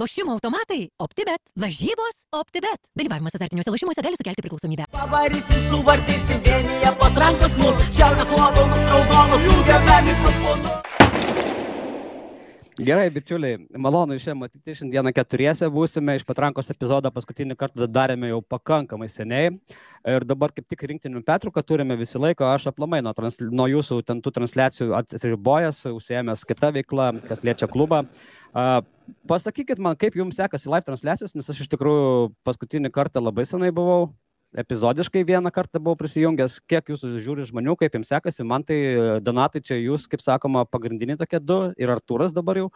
Lošimo automatai - OptiBet. Lažybos - OptiBet. Dalyvavimas azartiniuose lošimuose gali sukelti priklausomybę. Pavarysim, suvartysim, vienyje patrankos mus, šiaurės nuopelnus raudonus, jungiame mikrofonu. Gerai, bičiuliai, malonu iš čia matyti, šiandieną keturiese būsime, iš patrankos epizodą paskutinį kartą darėme jau pakankamai seniai. Ir dabar kaip tik rinktinių Petruką turime visą laiką, aš aplamai nuo, trans, nuo jūsų ten tų transliacijų atsiribojęs, užsiemęs kitą veiklą, kas liečia klubą. Uh, pasakykit man, kaip jums sekasi live transliacijos, nes aš iš tikrųjų paskutinį kartą labai senai buvau, epizodiškai vieną kartą buvau prisijungęs, kiek jūsų žiūri žmonių, kaip jums sekasi, man tai Donatai čia jūs, kaip sakoma, pagrindiniai tokie du ir Artūras dabar jau.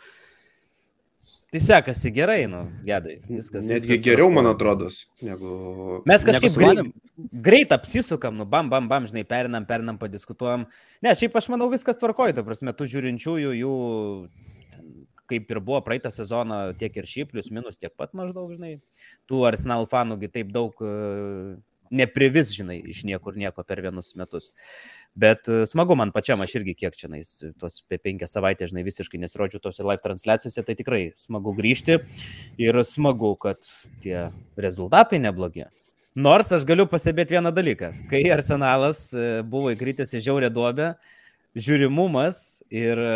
Tai sekasi gerai, nu, gedai. Viskas. Netgi viskas geriau, man atrodo, negu... Mes kažkaip greit, greit apsisukam, nu, bam, bam, bam, žinai, perinam, perinam, padiskutuojam. Ne, šiaip aš manau viskas tvarkoja, ta prasme, tų žiūrinčiųjų jų, kaip ir buvo praeitą sezoną, tiek ir šį, plus minus tiek pat maždaug, žinai. Tų Arsenal fanųgi taip daug neprivis, žinai, iš niekur nieko per vienus metus. Bet e, smagu man pačiam, aš irgi kiek čia, tos apie penkias savaitės, žinai, visiškai nesirodžiu tose live transliacijose, tai tikrai smagu grįžti ir smagu, kad tie rezultatai neblogi. Nors aš galiu pastebėti vieną dalyką. Kai Arsenalas e, buvo įkritęs į žiaurę duobę, žiūrimumas ir e,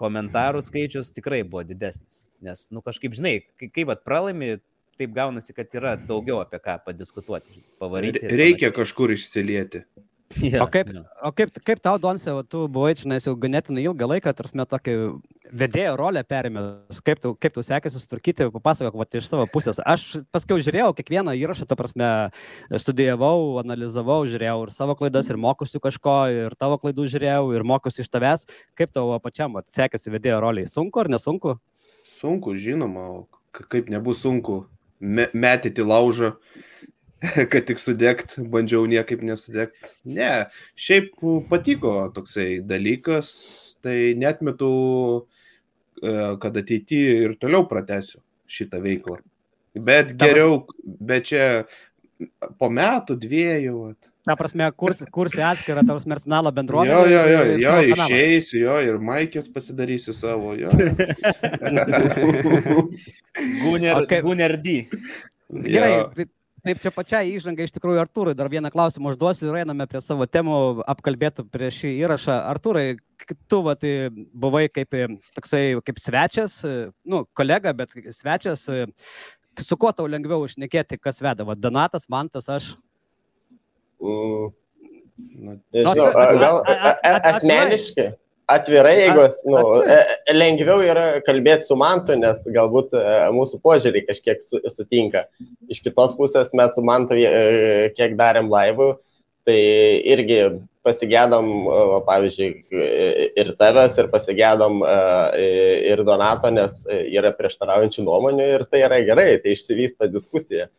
komentarų skaičius tikrai buvo didesnis. Nes, nu kažkaip, žinai, kai, kai vat pralaimi, taip gaunasi, kad yra daugiau apie ką padiskutuoti, pavaryti. Reikia kažkur išsilieti. panašiai. Jo, O kaip, jo. o kaip, kaip tau, Donse, tu buvai čia nes jau ganėtinai ilgą laiką, tarsi tokį vedėjo rolę perėmęs, kaip tu, kaip tu sekėsi sutvarkyti, papasakok va, iš savo pusės. Aš paskui žiūrėjau kiekvieną įrašą, ta prasme, studijavau, analizavau, žiūrėjau ir savo klaidas, ir mokusiu kažko, ir tavo klaidų žiūrėjau, ir mokusiu iš tavęs. Kaip tau pačiam va, sekėsi vedėjo roliai? Sunku ar nesunku? Sunku, žinoma, kaip nebus sunku me metyti laužą, kad tik sudegt, bandžiau niekaip nesudegt. Ne, šiaip patiko toksai dalykas, tai netmetu, e, kad ateityje ir toliau pratęsiu šitą veiklą. Bet geriau, bet čia po metų, dviejų. Vat. Ta prasme, kurs, kursi atskirą tavo arsenalo bendruomenę. Jo, jo, jo, jo, išeisiu, jo, ir maikės pasidarysiu savo, jo. Gunner, O kaip- Gunner D. Gerai, Jo. tai- taip čia pačiai įžanga iš tikrųjų Artūrai, dar vieną klausimą užduosiu ir einame prie savo temų apkalbėtų prieš šį įrašą. Artūrai, tu va, tai buvai kaip e, toksai kaip svečias, e, nu, kolega, bet svečias. e, Su kuo tau lengviau išnekėti, kas veda? Va, Donatas, Mantas, aš. Mm, Na, Nežinau, gal asmeniškai, atvirai, jeigu as- nu, e- lengviau yra kalbėti su Mantu, nes galbūt e, mūsų požiūriai kažkiek su- sutinka. Iš kitos pusės mes su Mantu e, kiek darėm laivų, tai irgi pasigėdom, pavyzdžiui, ir tavęs, ir pasigėdom ir Donato, nes yra prieštaraujančių nuomonių ir tai yra gerai, tai išsivysta diskusija.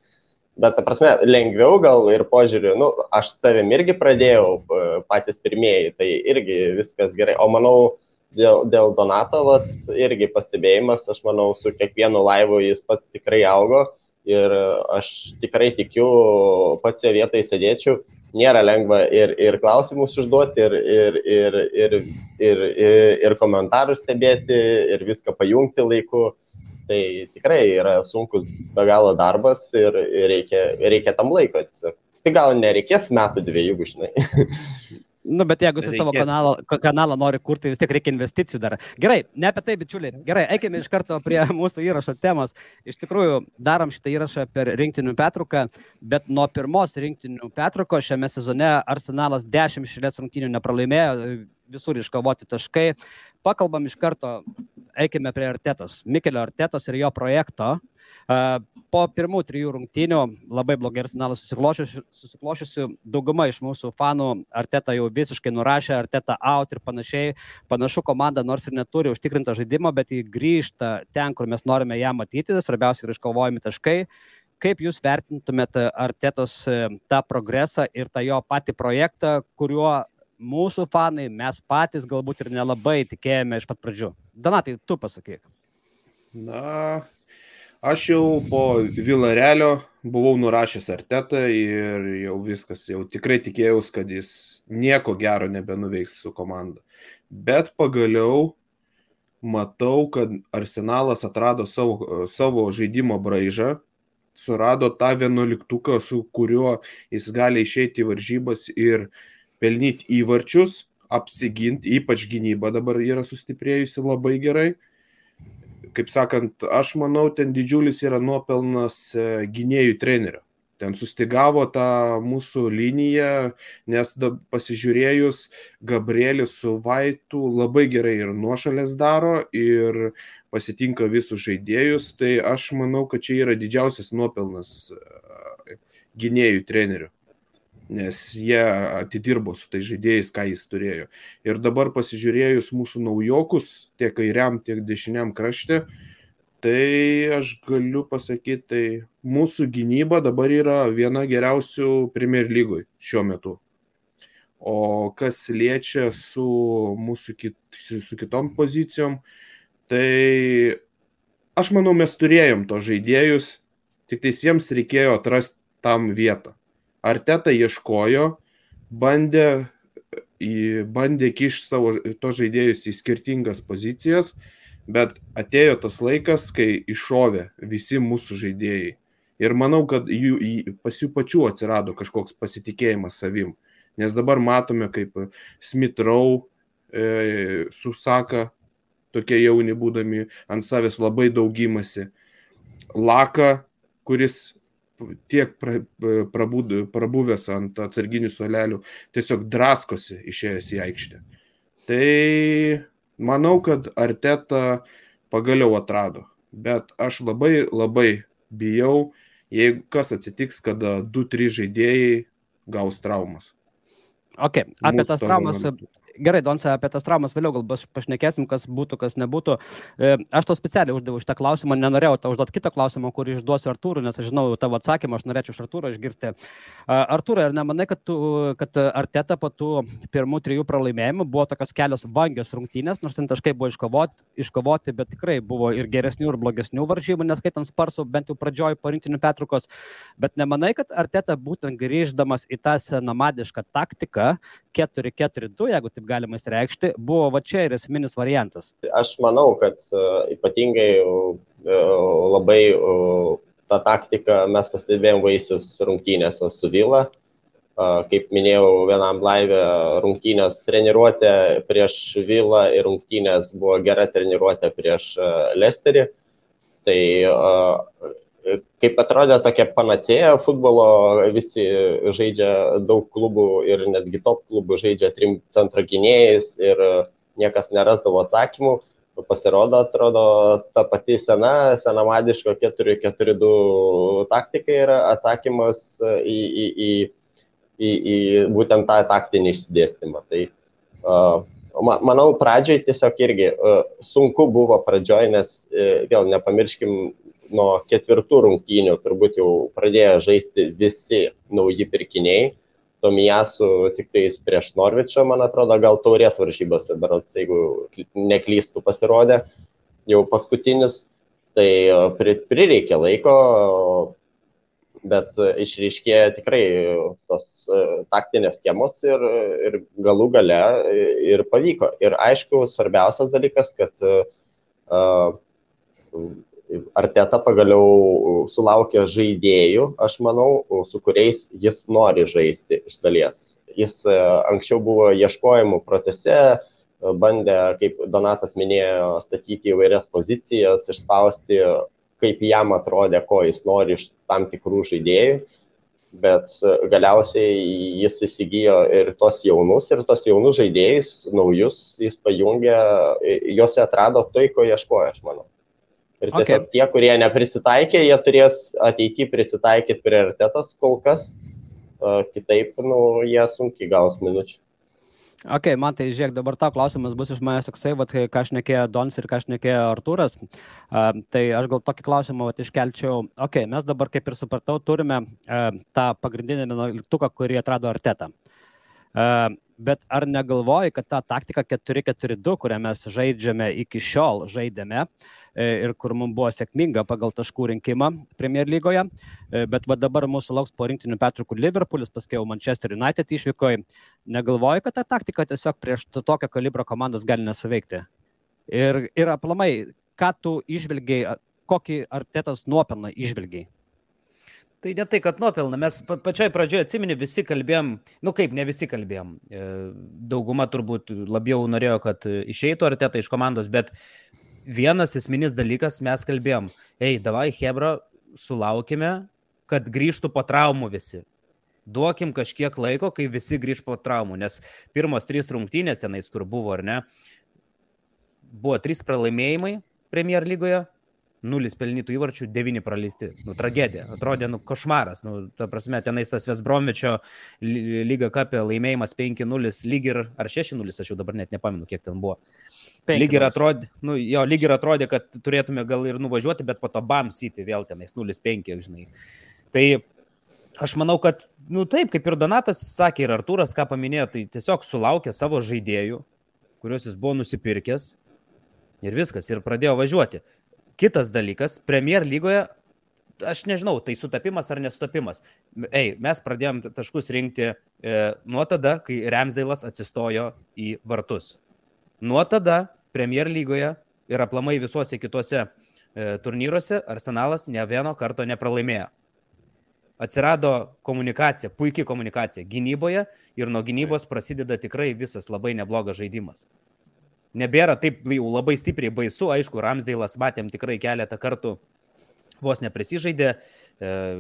Bet, ta prasme, lengviau gal ir požiūriu, nu, aš tavim irgi pradėjau e, patys pirmieji, tai irgi viskas gerai. O manau, dėl, dėl Donato, vat, irgi pastebėjimas, aš manau, su kiekvienu laivu jis pats tikrai augo ir aš tikrai tikiu, pats jo vietoje sėdėčiau. Nėra lengva ir, ir klausimus užduoti, ir, ir, ir, ir, ir, ir, ir komentarus stebėti, ir viską pajungti laiku. Tai tikrai yra sunkus be galo darbas ir ir reikia, reikia tam laiko. Tai gal nereikės metų dviejų, žinai. Nu, bet jeigu su savo kanalą, ka- kanalą nori kurti, vis tiek reikia investicijų dar. Gerai, ne apie tai, bičiuliai. Gerai, eikime iš karto prie mūsų įrašo temos. Iš tikrųjų, darom šitą įrašą per rinktinių petruką, bet nuo pirmos rinktinių petruko šiame sezone Arsenalas 10 šilės rungtynių nepralaimėjo, visur iškovoti taškai. Pakalbam iš karto, eikime prie Artetos, Mikelio Artetos ir jo projekto. Po pirmų trijų rungtynių labai blogai arsenalas susiklošiusių, dauguma iš mūsų fanų Arteta jau visiškai nurašė, Arteta out ir panašiai. Panašu, komanda nors ir neturi užtikrintą žaidimą, bet jį grįžta ten, kur mes norime ją matyti, svarbiausia yra iškovojami taškai. Kaip Jūs vertintumėte Artetos e, tą progresą ir tą jo patį projektą, kuriuo mūsų fanai, mes patys galbūt ir nelabai tikėjome iš pat pradžių? Donatai, tu pasakyk. Na, aš jau po Vilarelio buvau nurašęs artetą ir jau viskas, jau tikrai tikėjausi, kad jis nieko gero nebenuveiks su komanda. Bet pagaliau matau, kad Arsenalas atrado savo, savo žaidimo braižą, surado tą vienuoliktuką, su kuriuo jis gali išeiti į varžybas ir pelnyti įvarčius, apsiginti, ypač gynyba dabar yra sustiprėjusi labai gerai. Kaip sakant, aš manau, ten didžiulis yra nuopelnas e, gynėjų trenerio. Ten sustigavo tą mūsų liniją, nes da, pasižiūrėjus, Gabrielis su Vaitu labai gerai ir nuošalės daro, ir pasitinka visus žaidėjus, tai aš manau, kad čia yra didžiausias nuopelnas e, gynėjų trenerių nes jie atidirbo su tais žaidėjais, ką jis turėjo. Ir dabar pasižiūrėjus mūsų naujokus, tiek kairiam, tiek dešiniam krašte, tai aš galiu pasakyti, tai mūsų gynyba dabar yra viena geriausių Premier lygoj šiuo metu. O kas liečia su mūsų kit, su kitom pozicijom, tai aš manau, mes turėjom to žaidėjus, tik tais jiems reikėjo atrasti tam vietą. Arteta ieškojo, bandė, bandė kišti savo to žaidėjus į skirtingas pozicijas, bet atėjo tas laikas, kai iššovė visi mūsų žaidėjai. Ir manau, kad jų, pas jų pačių atsirado kažkoks pasitikėjimas savim. Nes dabar matome, kaip Smith-Row e, susaka, tokie jauni būdami, ant savęs labai daugimasi. Laka, kuris tiek pra, prabūd, prabuvęs ant atsarginių solelių, tiesiog draskosi išėjęs į aikštę. Tai manau, kad Arteta pagaliau atrado, bet aš labai labai bijau, jeigu kas atsitiks, kada 2-3 žaidėjai gaus traumas. Ok, apie tas traumas gerai, Donce, apie tas traumas vėliau gal pašnekėsim, kas būtų, kas nebūtų. E, aš to specialiai uždaviau šitą klausimą, nenorėjau tau užduoti kitą klausimą, kurį išduosiu Artūrui, nes aš žinau tavo atsakymą, aš norėčiau iš Artūro išgirsti. Artūrai, ar nemanai, kad, tu, kad Arteta po tų pirmų trijų pralaimėjimų buvo tokios kelios vangios rungtynės, nors ten taškai buvo iškovoti, iškovoti, bet tikrai buvo ir geresnių, ir blogesnių varžybų, neskaitant sparsų, bent jau pradžioj po rinktinių petrukos. Bet nemanai, kad Arteta būtent grįždamas į tą senamadišką taktiką 4-4-2, jeigu taip galima įsireikšti, buvo va čia ir esminis variantas. Aš manau, kad uh, ypatingai uh, labai uh, tą taktiką mes pastebėjom vaisius rungtynėse su Vila. Kaip minėjau, vienam laivė rungtynės treniruotė prieš Vilą ir rungtynės buvo gera treniruotė prieš Lesterį. Tai kaip atrodė tokia panacėja futbolo, visi žaidžia daug klubų ir netgi top klubų žaidžia trim centro gynėjais ir niekas nerasdavo atsakymų. Pasirodo, atrodo, ta pati sena, senamadiško 4-4-2 taktika yra atsakymas į, į, į, į, į būtent tą taktinį išsidėstymą. Tai uh, manau, pradžioj tiesiog irgi sunku buvo pradžioj, nes uh, vėl nepamirškim, nuo ketvirtų rungtynių turbūt jau pradėjo žaisti visi nauji pirkiniai. Tomijasu tik tais prieš Norvičą, man atrodo, gal taurės varžybose, berots, jeigu neklystų pasirodė, jau paskutinis, tai e, prireikė laiko, bet išryškėjo tikrai tos e, taktinės schemos ir, ir galų gale e, ir pavyko. Ir aišku, svarbiausias dalykas, kad uh, Arteta pagaliau sulaukė žaidėjų, aš manau, su kuriais jis nori žaisti iš dalies. Jis e, anksčiau buvo ieškojimų procese, e, bandė, kaip Donatas minėjo, statyti įvairias pozicijas, išspausti, kaip jam atrodė, ko jis nori iš tam tikrų žaidėjų, bet e, galiausiai jis įsigijo ir tos jaunus, ir tos jaunus žaidėjus, naujus, jis pajungė, juose atrado tai, ko ieškojo, aš manau. Ir tiesiog okay. tie, kurie neprisitaikė, jie turės ateityje prisitaikyti prioritetas kol kas, kitaip, nu, jie sunkiai gaus minučių. Ok, man tai žiūrėk, dabar tau klausimas bus iš manęs toksai, vat, ką aš nekėjo Dons ir ką aš nekėjo Artūras. Uh, tai aš gal tokį klausimą vat, iškelčiau. Ok, mes dabar, kaip ir supratau, turime uh, tą pagrindinį vienuoliktuką, kurį atrado Arteta. Uh, bet ar negalvoji, kad ta taktika 4-4-2, kurią mes žaidžiame iki šiol, žaidėme, uh, ir kur mums buvo sėkminga pagal taškų rinkimą Premier lygoje. E, bet va dabar mūsų lauks po rinktinių Petrukų Liverpoolis, paskui jau Manchester United išvyko. Negalvoju, kad ta taktika tiesiog prieš tokio kalibro komandas gali nesuveikti? Ir, ir aplamai, ką tu išvelgiai, kokį artetos nuopelną išvelgiai? Tai ne tai, kad nuopelna, mes pa pačioj pradžioje atsimeni, visi kalbėjom, nu kaip, ne visi kalbėjom. E, dauguma turbūt labiau norėjo, kad išeitų arteta iš komandos, bet vienas esminis dalykas mes kalbėjom, ei, davai, Hebra, sulaukime, kad grįžtų po traumų visi. Duokim kažkiek laiko, kai visi grįž po traumų, nes pirmos trys rungtynės tenais, kur buvo, ar ne, buvo trys pralaimėjimai Premier lygoje, nulis pelnytų įvarčių, devyni praleisti. Nu, tragedija. Atrodė, nu, košmaras. Nu, ta prasme, tenais tas Vesbromičio lyga kapė laimėjimas 5-0, lyg ir, ar 6-0, aš jau dabar net nepamenu, kiek ten buvo. Lyg ir, atrodė, nu, jo, lyg ir atrodė, kad turėtume gal ir nuvažiuoti, bet po to bam syti vėl tenais 0-5, žinai. Tai aš manau, kad, nu taip, kaip ir Donatas sakė, ir Artūras ką paminėjo, tai tiesiog sulaukė savo žaidėjų, kuriuos jis buvo nusipirkęs ir viskas, ir pradėjo važiuoti. Kitas dalykas, Premier lygoje, aš nežinau, tai sutapimas ar nesutapimas. Ei, mes pradėjom taškus rinkti e, nuo tada, kai Remsdailas atsistojo į vartus. Nuo tada Premier lygoje ir aplamai visuose kituose e, turnyruose Arsenalas ne vieno karto nepralaimėjo. Atsirado komunikacija, puikiai komunikacija gynyboje ir nuo gynybos prasideda tikrai visas labai neblogas žaidimas. Nebėra taip jau labai stipriai baisu, aišku, Ramsdailas matėm tikrai keletą kartų vos neprisižaidė e,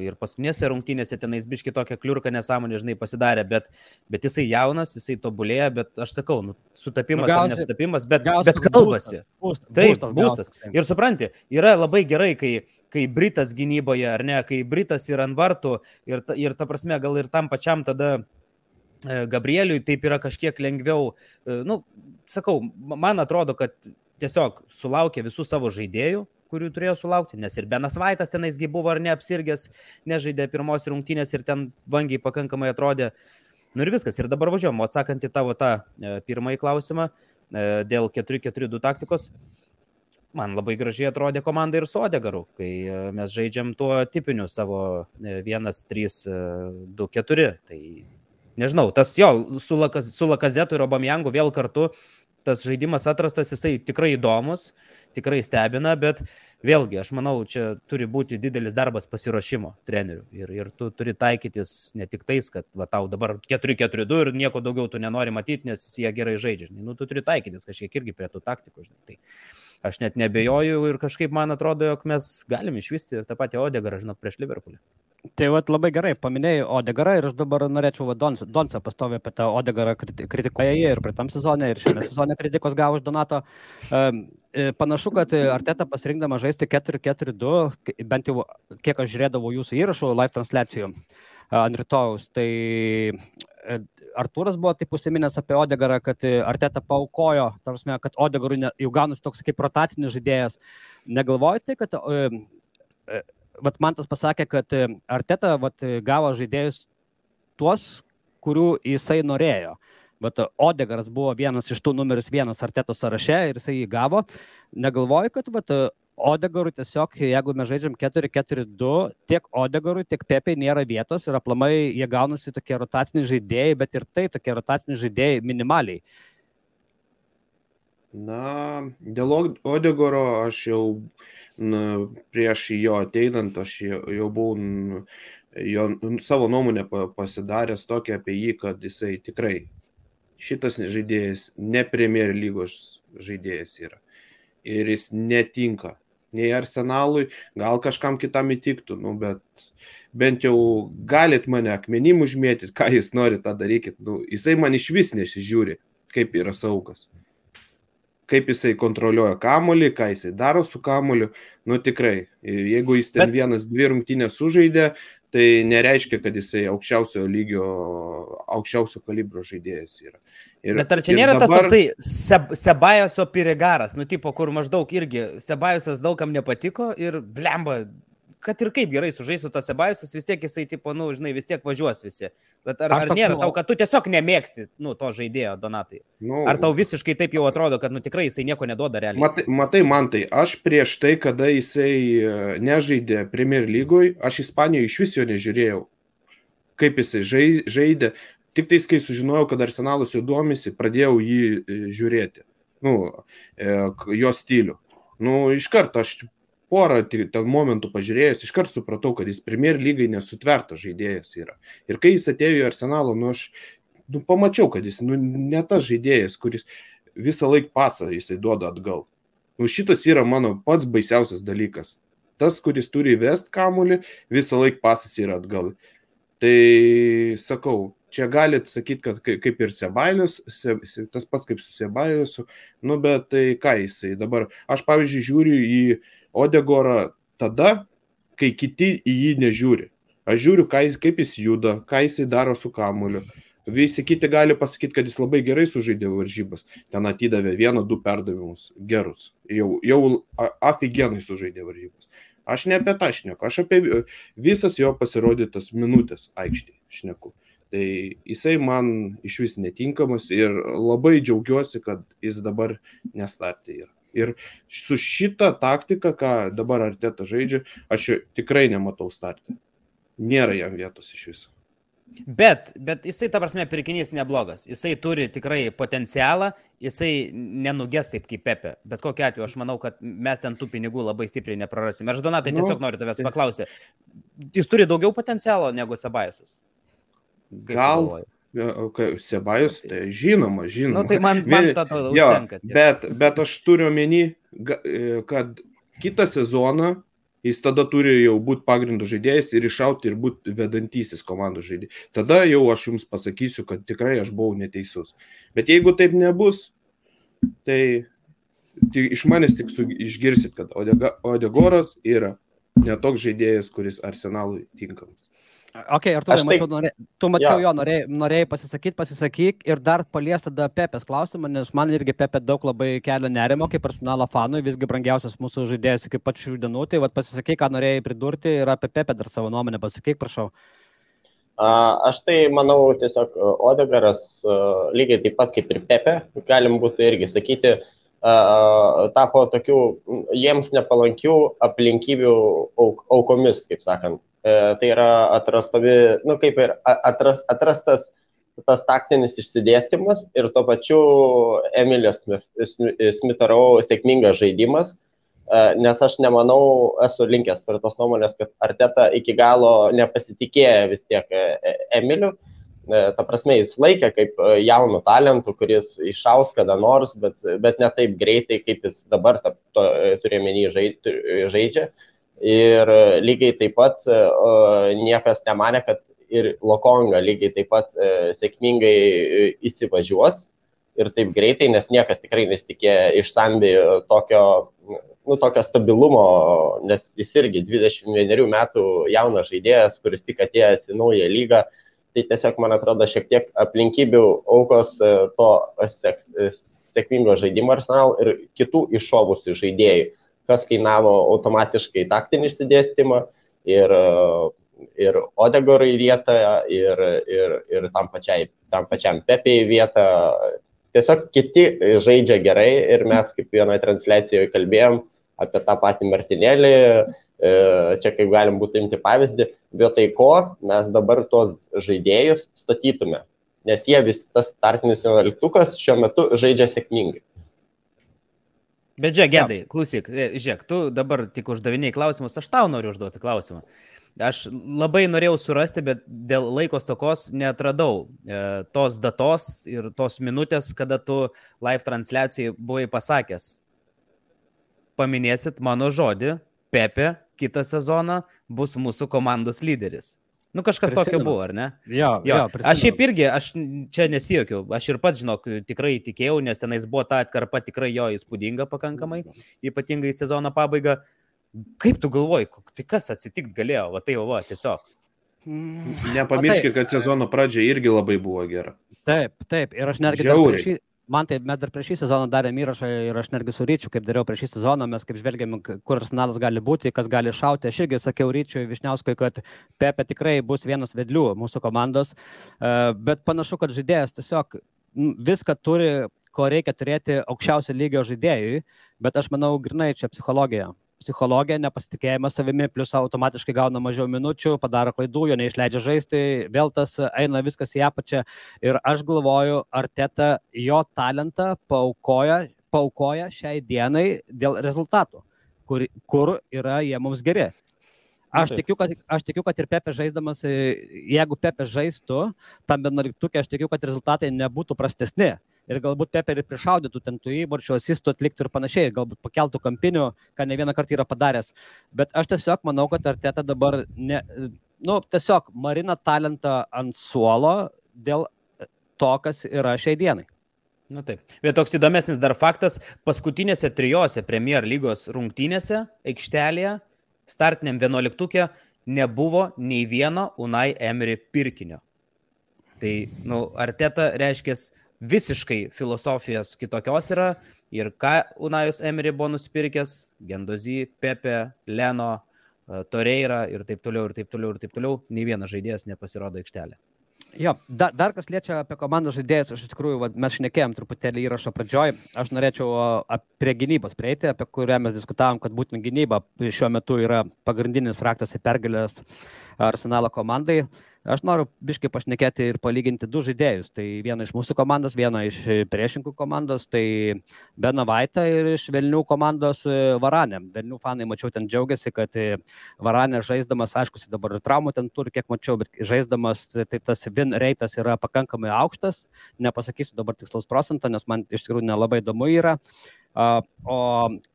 ir paskutinėse rungtynėse tenais biški tokią kliurką nesąmonę, žinai, pasidarė, bet, bet jisai jaunas, jisai tobulėja, bet aš sakau, nu, sutapimas nu, gausi, nesutapimas, bet, bet kalbasi. Būstas, Taip, būstas. būstas. Ir supranti, yra labai gerai, kai, kai Britas gynyboje, ar ne, kai Britas yra ant vartų ir, ir ta prasme, gal ir tam pačiam tada e, Gabrieliui taip yra kažkiek lengviau, e, nu, sakau, man atrodo, kad tiesiog sulaukė visų savo žaidėjų, kurių turėjo sulaukti, nes ir Benas Vaitas tenaisgi buvo ar neapsirgęs, nežaidė pirmos rungtynės ir ten vangiai pakankamai atrodė. Nu ir viskas, ir dabar važiuojam, o atsakant į tavo tą e, pirmąjį klausimą e, dėl 4-4-2 taktikos, man labai gražiai atrodė komanda ir su Odegaru, kai e, mes žaidžiam tuo tipiniu savo 1-3-2-4. Tai nežinau, tas jo, su, Lakas, su Lakazetu ir Obamjangu vėl kartu tas žaidimas atrastas, jisai tikrai įdomus, tikrai stebina, bet vėlgi, aš manau, čia turi būti didelis darbas pasiruošimo trenerių. Ir, ir tu turi taikytis ne tik tais, kad va, tau dabar 4-4-2 ir nieko daugiau tu nenori matyti, nes jie gerai žaidžia. Žinai. Nu, tu turi taikytis kažkiek irgi prie tų taktikų. Žinai. Tai aš net nebejoju ir kažkaip man atrodo, jog mes galim išvysti tą patį Odegarą, žinok, prieš Liverpoolį. Tai vat, labai gerai paminėjai Odegarą ir aš dabar norėčiau Donsą Dons pastovi apie tą Odegarą kritikuoja jie ir praeitam sezonė, ir šiame sezone kritikos gavo iš Donato. Um, panašu, kad Arteta pasirinkdama žaisti 4-4-2, bent jau kiek aš žiūrėdavau jūsų įrašų live transliacijų ant rytojus, tai e, Artūras buvo taip užsiminęs apie Odegarą, kad Arteta paukojo, tarsi, kad Odegarui jau gaunasi toks kaip rotacinis žaidėjas. Negalvojate, kad uh, vat man tas pasakė, kad e, Arteta vat, gavo žaidėjus tuos, kurių jisai norėjo. Bet Odegaras buvo vienas iš tų numeris vienas Arteto sąraše ir jisai jį gavo. Negalvoju, kad vat, Odegarui tiesiog, jeigu mes žaidžiam 4-4-2, tiek Odegarui, tiek Pepiai nėra vietos ir aplamai jie gaunasi tokie rotaciniai žaidėjai, bet ir tai tokie rotaciniai žaidėjai minimaliai. Na, dėl Odegoro aš jau na, prieš jo ateinant, aš jau, jau buvau jo savo nuomonę pasidaręs tokia apie jį, kad jisai tikrai šitas žaidėjas ne Premier lygos žaidėjas yra. Ir jis netinka nei Arsenalui, gal kažkam kitam įtiktų, nu, bet bent jau galit mane akmenim užmėtyti, ką jūs norite, tą darykit. Nu, jisai man iš vis nesižiūri, kaip yra saugas kaip jisai kontroliuoja kamolį, ką jisai daro su kamoliu. Nu tikrai, jeigu jis ten Bet... vienas, dvi rungtynės sužaidė, tai nereiškia, kad jisai aukščiausio lygio, aukščiausio kalibro žaidėjas yra. Ir, Bet ar čia nėra dabar... tas toksai seb, Sebajoso pirigaras, nu tipo, kur maždaug irgi Sebajosas daugam nepatiko ir blemba, kad ir kaip gerai sužaisų tas Sebajusas, vis tiek jisai, tipo, nu, žinai, vis tiek važiuos visi. Bet ar, ar nėra tau, kad tu tiesiog nemėgsti, nu, to žaidėjo, Donatai? Nu, ar tau visiškai taip jau atrodo, kad, nu, tikrai jisai nieko neduoda realiai? Matai, matai man tai, aš prieš tai, kada jisai e, nežaidė Premier lygoj, aš Ispanijoje iš vis jo nežiūrėjau, kaip jisai žaidė. Tik tais, kai sužinojau, kad Arsenalas jau domisi, pradėjau jį e, žiūrėti. nu, e, jo stilių. Nu, iš karto aš porą ten momentų pažiūrėjęs, iš karto supratau, kad jis Premier lygai nesutvertas žaidėjas yra. Ir kai jis atėjo į arsenalą, nu, aš nu, pamačiau, kad jis nu, ne tas žaidėjas, kuris visą laiką pasą jisai duoda atgal. Nu, šitas yra mano pats baisiausias dalykas. Tas, kuris turi vest kamulį, visą laiką pasas yra atgal. Tai sakau, čia galit sakyti, kad kai- kaip ir Sebailius, se, se, tas pats kaip su Sebailusu, nu bet tai ką jisai dabar, aš pavyzdžiui žiūriu į Odegorą tada, kai kiti į jį nežiūri. Aš žiūriu, jis, kaip jis juda, ką jisai daro su kamuliu. Visi kiti gali pasakyti, kad jis labai gerai sužaidė varžybas. Ten atidavė vieną, du perdavimus gerus. Jau, jau aфиgenai sužaidė varžybas. Aš ne apie tą šneku, aš apie vi- visas jo pasirodytas minutės aikštėje šneku. Tai jisai man iš vis netinkamas ir labai džiaugiuosi, kad jis dabar nestartė yra. Ir su šita taktika, ką dabar Arteta žaidžia, aš tikrai nematau startę. Nėra jam vietos iš viso. Bet, bet jisai, ta prasme, pirkinys neblogas. Jisai turi tikrai potencialą, jisai nenugės taip kaip Pepe. Bet kokiu atveju, aš manau, kad mes ten tų pinigų labai stipriai neprarasime. Aš Donatai Nu, tiesiog noriu tavęs tai- paklausti. Jis turi daugiau potencialo negu Sabajusas. Kaip tu Gal galvoji? Sebajus, tai žinoma, žinoma. Nu, tai man, man Jo, užtenka. tiek. bet, bet aš turiu omeny, e, kad kitą sezoną jis tada turi jau būti pagrindų žaidėjas ir iššauti ir būti vedantysis komandų žaidėjas. Tada jau aš jums pasakysiu, kad tikrai aš buvau neteisus. Bet jeigu taip nebus, tai, tai iš manęs tik su, išgirsit, kad Odega, Odegoras yra netoks žaidėjas, kuris arsenalui tinkamas. Ok, ir tu, tai- mačiau, norė, tu mačiau Jo. jo, norėjai, norėjai pasisakyti, pasisakyk ir dar palies tada Pepės klausimą, nes man irgi Pepė daug labai kelia nerimo, kaip arsenalo fanui, visgi brangiausias mūsų žaidėjas iki pat šių dienų, tai vad pasisakyk, ką norėjai pridurti ir apie Pepę dar savo nuomonę pasakyk, prašau. A, Aš tai manau tiesiog Odegaras lygiai taip pat kaip ir Pepe, galim būtų irgi sakyti, a, tapo tokių jiems nepalankių aplinkybių auk, aukomis, kaip sakant. E, Tai yra atrastovi, nu kaip ir atras, atrastas tas taktinis išsidėstymas ir tuo pačiu Emilijos Smitaro sėkmingas žaidimas. E, Nes aš nemanau, esu linkęs prie tos nuomonės, kad Arteta iki galo nepasitikėjo vis tiek e, Emiliu. Ta prasme, jis laikė kaip jaunų talentų, kuris išaus kada nors, bet, bet ne taip greitai, kaip jis dabar ta- to, e, turėmenį žai- žaidžia. Ir e, lygiai taip pat e, niekas nemanė, kad ir Lokonga lygiai taip pat e, sėkmingai įsivažiuos ir taip greitai, nes niekas tikrai nesitikėjo iš Sambi tokio, nu, tokio stabilumo, nes jis irgi 21 metų jaunas žaidėjas, kuris tik atėjęs į naują lygą. Tai tiesiog, man atrodo, šiek tiek aplinkybių aukos to sėk, sėkmingo žaidimo arsenal ir kitų iššovusių žaidėjų, kas kainavo automatiškai taktinį išsidėstymą ir, e, ir Odegorui vietą, ir, ir, ir tam, pačiai, tam pačiam Pepėjai vietą. Tiesiog kiti žaidžia gerai ir mes kaip vienoje transliacijoje kalbėjom apie tą patį Martinėlį, e, čia kaip galim būtų imti pavyzdį, vietoj ko mes dabar tuos žaidėjus statytume, nes jie vis tas startinis vienuoliktukas šiuo metu žaidžia sėkmingai. Bet žiūrėk, gedai, klausyk, e, žiūrėk, tu dabar tik uždaviniai klausimus, aš tau noriu užduoti klausimą. Aš labai norėjau surasti, bet dėl laiko stokos netradau e, tos datos ir tos minutės, kada tu live transliacijai buvai pasakęs. Paminėsit mano žodį, Pepe kitą sezoną bus mūsų komandos lyderis. Nu kažkas tokio Prisimenu. buvo, ar ne? Jo, Jo, jo, aš šiaip irgi, aš čia nesijokiau, aš ir pats, žinok, tikrai tikėjau, nes tenais buvo ta atkarpa tikrai jo įspūdinga pakankamai, ypatingai sezono pabaiga. Kaip tu galvoji, tai kas atsitikt galėjo, va tai va, tiesiog. Nepamirškit, kad sezono pradžia irgi labai buvo gera. Taip, taip. Ir aš netgi dar Žiauriai. prieš šį, man tai mes dar prieš šį sezoną darėm įrašą ir aš netgi su Ryčiu, kaip dariau prieš šį sezoną, mes kaip žvelgiam, k- kur arsenalas gali būti, kas gali šauti. Aš irgi sakiau Ryčiui Višniauskui, kad Pepe tikrai bus vienas vedlių mūsų komandos, e, bet panašu, kad žaidėjas tiesiog viską turi, ko reikia turėti aukščiausio lygio žaidėjui, bet aš manau, grinai čia psichologija. Psichologija, nepasitikėjimas savimi, plus automatiškai gauna mažiau minučių, padaro klaidų, jo neišleidžia žaisti, vėl tas eina viskas į apačią. Ir aš galvoju, ar teta jo talentą paukoja paukoja šiai dienai dėl rezultatų, kur, kur yra jie mums geri. Aš tikiu, kad, aš tikiu, kad ir Pepe žaisdamas, jeigu Pepe žaistų, tam 11, aš tikiu, kad rezultatai nebūtų prastesni. Ir galbūt Pepe ir prišaudytų ten tų įvarčių, asistų atliktų ir panašiai, galbūt pakeltų kampinių, ką ne vieną kartą yra padaręs. Bet aš tiesiog manau, kad Arteta dabar, ne, nu, tiesiog marina talentą ant suolo dėl to, kas yra šiai dienai. Na taip. Bet toks įdomesnis dar faktas, paskutinėse trijose Premier lygos rungtynėse aikštelėje, startiniam vienuoliktukė, nebuvo nei vieno Unai Emery pirkinio. Tai, nu, Arteta reiškia visiškai filosofijos kitokios yra ir ką Unajus Emery buvo nusipirkęs, Gendozy, Pepe, Leno, e, Toreira ir taip toliau, ir taip toliau, ir taip toliau, nei vienas žaidėjas nepasirodo aikštelė. Jo, dar, dar kas liečia apie komandos žaidėjus, aš iš tikrųjų, va, mes šnekėjom truputėlį įrašo pradžioj, aš norėčiau o, ap- prie gynybos prieiti, apie kurią mes diskutavom, kad būtent gynyba šiuo metu yra pagrindinis raktas į pergalės arsenalo komandai. Aš noriu biškai pašnekėti ir palyginti du žaidėjus. Tai vieną iš mūsų komandos, vieną iš priešininkų komandos, tai Beno Vaitą ir iš Vilnių komandos e, Varanė. Vilnių fanai, mačiau, ten džiaugiasi, kad e, Varanė žaisdamas, aišku, dabar traumų ten turi, kiek mačiau, bet žaisdamas, tai tas win reitas yra pakankamai aukštas. Nepasakysiu dabar tikslaus procento, nes man iš tikrųjų nelabai įdomu yra. O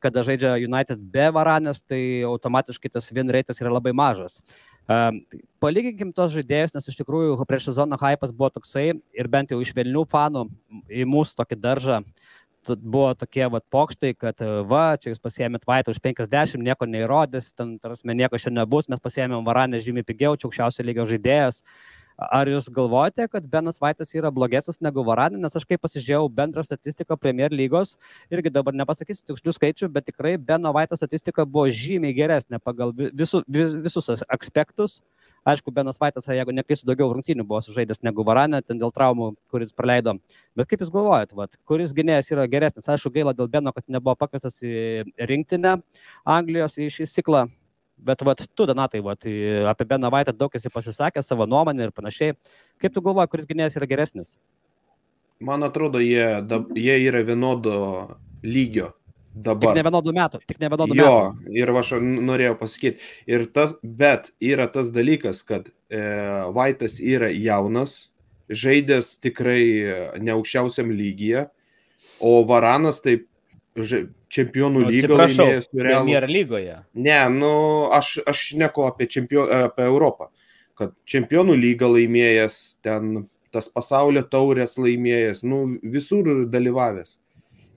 kada žaidžia United be Varanės, tai automatiškai tas win reitas yra labai mažas. Um, palyginkim tos žaidėjus, nes iš tikrųjų prieš sezoną hypas buvo toksai ir bent jau iš Vilnių fanų į mūsų tokį daržą buvo tokie vat pokštai, kad e, va, čia jūs pasiemėt vaitą už 50, nieko neįrodys, ten, tarsi, nieko šiandien nebus, mes pasiemėm varanę žymiai pigiau, čia aukščiausio lygio žaidėjas. Ar jūs galvojate, kad Benas Vaitas yra blogesnis negu Varanė, nes aš kaip pasižiūrėjau bendrą statistiką Premier lygos, irgi dabar nepasakysiu tikslių skaičių, bet tikrai Beno Vaito statistika buvo žymiai geresnė pagal vi- visu, vis, visus as- aspektus. Aišku, Benas Vaitas, jeigu neklysiu, daugiau rungtynių buvo sužaidęs negu Varanė, ten dėl traumų, kuris praleido. Bet kaip jūs galvojat, vat, kuris gynėjas yra geresnis? Aišku, gaila dėl Beno, kad nebuvo pakviestas į rinktinę Anglijos į šį ciklą. Bet vat, tu, Donatai, vat, apie Beną Vaitą daug esi pasisakęs savo nuomonę ir panašiai. Kaip tu galvoji, kuris gynėjas yra geresnis? Man atrodo, jie, dab, jie yra vienodo lygio Tik dabar. ne vienodų metų. Tik ne vienodų Jo, metų. ir va, aš norėjau pasakyti. Ir tas, bet yra tas dalykas, kad e, Vaitas yra jaunas, žaidęs tikrai e, ne aukščiausiam lygyje, o Varanas taip čempionų Nu, lygą laimėjęs su Realu. Premier lygoje. Ne, nu, aš, aš neku apie, čempio, apie Europą. Kad čempionų lygą laimėjęs, ten tas pasaulio taurės laimėjęs, nu, visur dalyvavęs.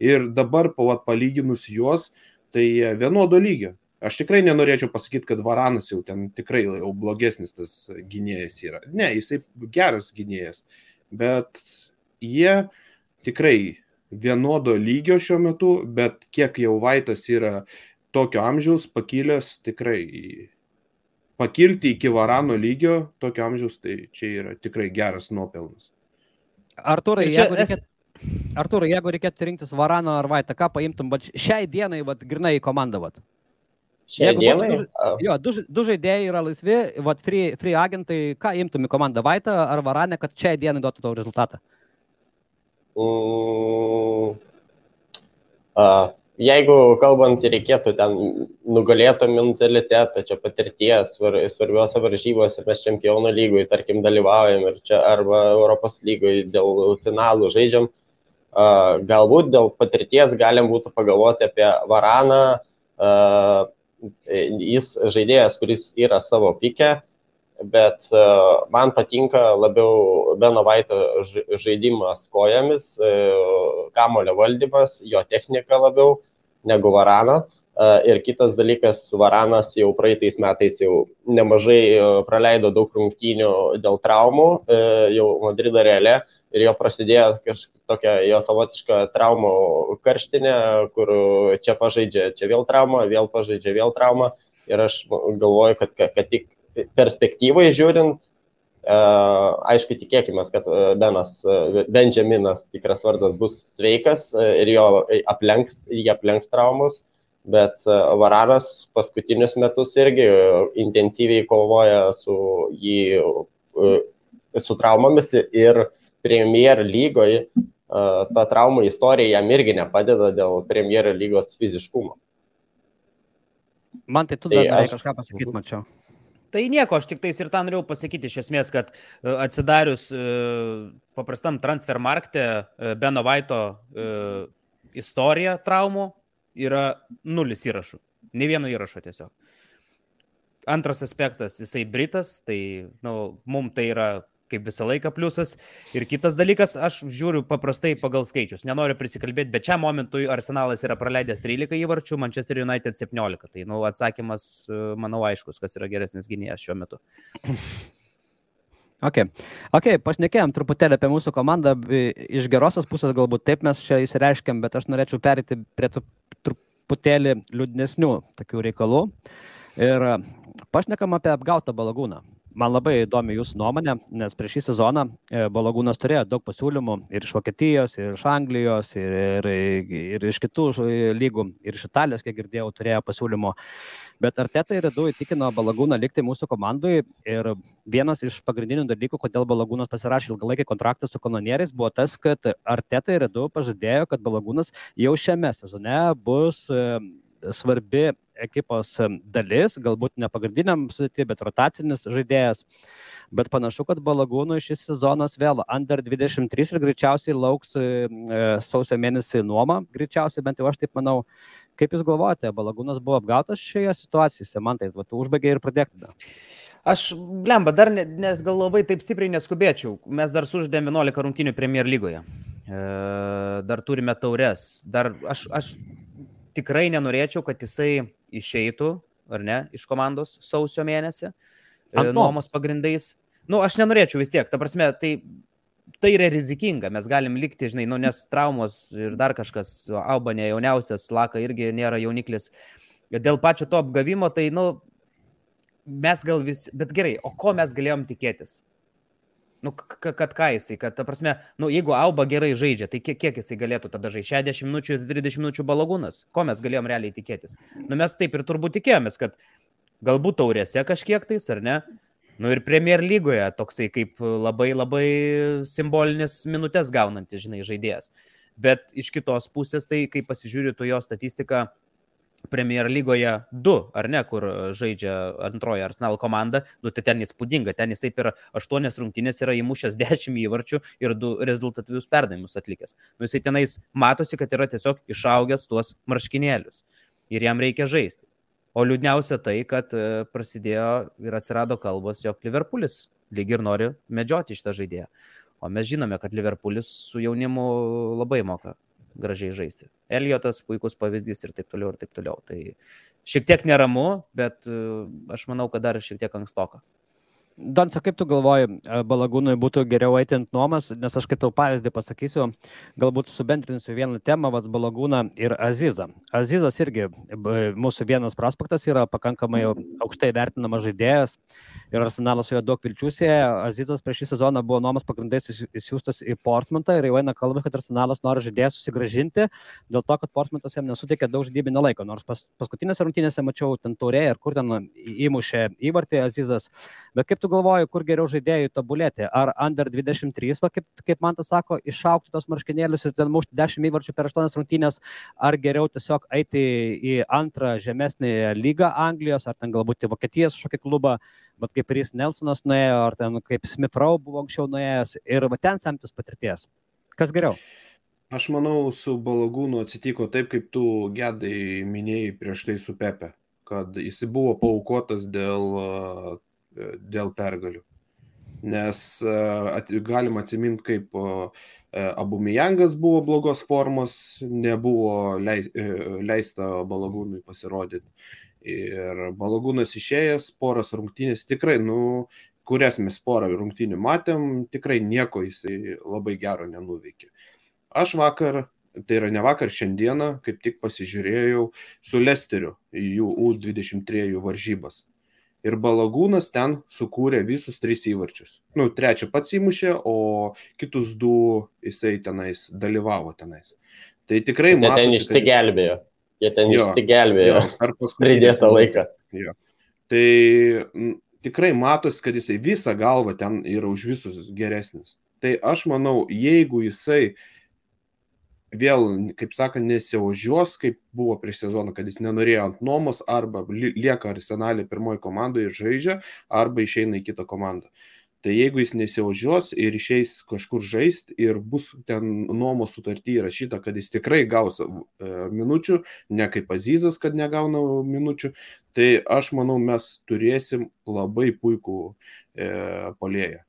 Ir dabar, po vat, palyginus juos, tai vienodo lygio. Aš tikrai nenorėčiau pasakyti, kad Varanas jau ten tikrai jau blogesnis tas gynėjas yra. Ne, jisai geras gynėjas. Bet jie tikrai vienodo lygio šiuo metu, bet kiek jau Vaitas yra tokio amžiaus pakilęs tikrai pakilti iki varano lygio tokio amžiaus, tai čia yra tikrai geras nuopelnas. Arturai, čia jeigu, es- reikėtų, Arturai, jeigu reikėtų rinktis Varaną ar Vaitą, ką paimtum, bet šiai dienai, vat, grinai į komandą, vat. Šiai Jeigu dienai. būtų a, Jo, du, du žaidėjai yra laisvi, vat, free, free agentai, ką imtum į komandą Vaitą ar Varanę, kad šiai dienai duotų tau rezultatą? A, jeigu kalbant reikėtų ten nugalėto mentalitetą, čia patirties svar- svarbiose varžybose, mes čempionų lygoj, tarkim, dalyvaujam ir čia arba Europos lygoj dėl finalų žaidžiam, galbūt dėl patirties galim būtų pagalvoti apie Varaną, jis žaidėjas, kuris yra savo pikę, bet e, man patinka labiau Beno Vaito ž- žaidimas kojomis, e, kamulio valdymas, jo technika labiau negu Varano. E, Ir kitas dalykas, Varanas jau praeitais metais jau nemažai praleido daug rungtynių dėl traumų, jau Madrido reale ir jo prasidėjo kažkokia jo savotiška traumų karštinė, kur čia pažaidžia, čia vėl trauma, vėl pažaidžia, vėl trauma. Ir aš galvoju, kad, kad tik perspektyvai žiūrint, e, aišku, tikėkime, kad e, Benas, e, Benjaminas, tikras vardas, bus sveikas ir jo aplenks, jį aplenks traumus, bet Varanas paskutinius metus irgi intensyviai kovoja su jį, su traumomis ir Premier lygoje ta traumų istorija jam irgi nepadeda dėl premjero lygos fiziškumo. Man tai tu Tai dar norėjai aš- kažką pasakyti, mačiau. Tai nieko, aš tik tais ir tą norėjau pasakyti iš esmės, kad e, atsidarius e, paprastam transfer markte e, Beno Vaito istorija traumų yra nulis įrašų. Ne vieno įrašo tiesiog. Antras aspektas, jisai Britas, tai nu, mums tai yra kaip visą laiką pliusas. Ir kitas dalykas, aš žiūriu paprastai pagal skaičius. Nenoriu prisikalbėti, bet čia momentui Arsenalas yra praleidęs 13 įvarčių, Manchester United 17. Tai nu, atsakymas, e, manau, aiškus, kas yra geresnis gynėjas šiuo metu. Ok, okay pašnekėjom truputėlį apie mūsų komandą. i- Iš gerosios pusės galbūt taip mes čia įsireiškėm, bet aš norėčiau perėti prie tų truputėlį liūdnesnių tokių reikalų. Ir a, pašnekam apie apgautą balagūną. Man labai įdomi jūsų nuomonė, nes prieš šį sezoną e, balagūnas turėjo daug pasiūlymų ir iš Vokietijos, ir iš Anglijos, ir, ir, ir iš kitų ž- lygų, ir iš Italijos, kiek girdėjau, turėjo pasiūlymų. Bet Arteta ir Edu įtikino Balagūną likti mūsų komandai ir vienas iš pagrindinių dalykų, kodėl Balagūnas pasirašė ilgalaikį kontraktą su kanonieriais, buvo tas, kad Arteta ir Edu pažadėjo, kad Balagūnas jau šiame sezone bus e, svarbi ekipos dalis, galbūt ne pagrindiniam sudėti, bet rotacinis žaidėjas. Bet panašu, kad Balagūnui šis sezonas vėl under 23 ir greičiausiai lauks e, sausio mėnesį nuoma, greičiausiai bent jau aš taip manau. Kaip Jūs galvojate, Balagūnas buvo apgautas šioje situacijoje, man tai, užbaigė ir pradėk tada. Aš, blemba, dar ne, ne, gal labai taip stipriai neskubėčiau. Mes dar suždėm 11 rungtynių Premier lygoje. E, dar turime taures. Dar aš, aš tikrai nenorėčiau, kad jisai išeitų, ar ne, iš komandos sausio mėnesį. e, Ant nuomos. Nuomos pagrindais. Nu, aš nenorėčiau vis tiek. Ta prasme, tai, tai yra rizikinga. Mes galim likti, žinai, nu, nes traumos ir dar kažkas, Alba ne jauniausias, Laka irgi nėra jauniklis. Dėl pačio to apgavimo, tai, nu, mes gal vis, bet gerai, o ko mes galėjom tikėtis? Nu, kad ką jisai, kad, ta prasme, nu, jeigu Alba gerai žaidžia, tai kiek, kiek jisai galėtų tada žaisti? 60 minučių ir 30 minučių balagūnas. Ko mes galėjom realiai tikėtis? Nu, mes taip ir turbūt tikėjomės, kad galbūt taurėse kažkiek tais, ar ne? Nu ir Premier lygoje toksai kaip labai labai simbolinis minutės gaunantis, žinai, žaidėjas. Bet iš kitos pusės, tai kai pasižiūriu tu jo statistiką, Premier lygoje 2, ar ne, kur žaidžia antroji Arsenal komanda, nu tai ten įspūdinga, ten jisai per 8 rungtynės yra įmušęs 10 įvarčių ir 2 rezultatyvius perdavimus atlikęs. Nu jisai tenais matosi, kad yra tiesiog išaugęs tuos marškinėlius ir jam reikia žaisti. O liūdniausia tai, kad e, prasidėjo ir atsirado kalbos, jog Liverpoolis lyg ir nori medžioti šitą žaidėją. O mes žinome, kad Liverpoolis su jaunimu labai moka gražiai žaisti. Eliotas puikus pavyzdys ir taip toliau, ir taip toliau. Tai šiek tiek neramu, bet e, aš manau, kad dar šiek tiek ankstoka. Donca, kaip tu galvoji, e, Balagūnui būtų geriau eiti ant nuomas, nes aš kaip tau pavyzdį pasakysiu, galbūt subendrinsiu vieną temą, vas Balagūną ir Azizą. Azizas irgi b- mūsų vienas prospektas yra pakankamai aukštai vertinamas žaidėjas ir arsenalas su juo daug vilčių sieja. Azizas prieš šį sezoną buvo nuomas pagrindais įsi- įsiųstas į Portsmoutą ir jau eina kalba, kad arsenalas nori žaidėją susigražinti, dėl to, kad Portsmoutas jam nesuteikė daug žaidybinio laiko, nors pas, paskutinėse rungtynėse mačiau ten taurė ir kur ten įmušė įvartį Azizas. Bet kaip tu galvoji, kur geriau žaidėjai tobulėti? Ar under 23, va, kaip, kaip man tas sako, išaukti tos marškinėlius ir ten mušti 10 įvarčių per 8 rungtynės, ar geriau tiesiog eiti į antrą žemesnį lygą Anglijos, ar ten galbūt į Vokietijos kažkokį klubą, bet kaip Rys Nelsonas nuėjo, ar ten kaip Smith Rowe buvo anksčiau nuėjęs ir va ten semtis patirties. Kas geriau? Aš manau, su Balagūnu atsitiko taip, kaip tu gedai minėjai prieš tai su Pepe, kad jis buvo paukotas dėl, e, dėl pergalių. Nes e, at, galima atsiminti, kaip Abumijangas buvo blogos formos, nebuvo leis, e, leista Balagūnui pasirodyti. Ir Balagūnas išėjęs, poras rungtynės tikrai, nu, kurias mes porą rungtynių matėm, tikrai nieko jisai labai gero nenuveikė. Aš vakar, tai yra ne vakar, šiandieną, kaip tik pasižiūrėjau su Lesteriu jų U23 varžybas. Ir Balagūnas ten sukūrė visus tris įvarčius. Nu, trečią pats įmušė, o kitus du jisai tenais dalyvavo tenais. Tai tikrai Jie ten matosi, kad išsigelbėjo. Jie ten Jo, išsigelbėjo. Jo, per paskutinį Pridėtą laiką. Jo. Tai m, tikrai matosi, kad jisai visą galvą ten yra už visus geresnis. Tai aš manau, jeigu jisai vėl, kaip sakant, nesiožios, kaip buvo prieš sezoną, kad jis nenorėjo ant nuomos, arba li- lieka arsenalė pirmoji komandoje ir žaidžia, arba išeina į kitą komandą. Tai jeigu jis nesiožios ir išeis kažkur žaisti ir bus ten nuomos sutartį įrašyta, kad jis tikrai gaus e, minučių, ne kaip Azizas, kad negauna minučių, tai aš manau, mes turėsim labai puikų e, polėją.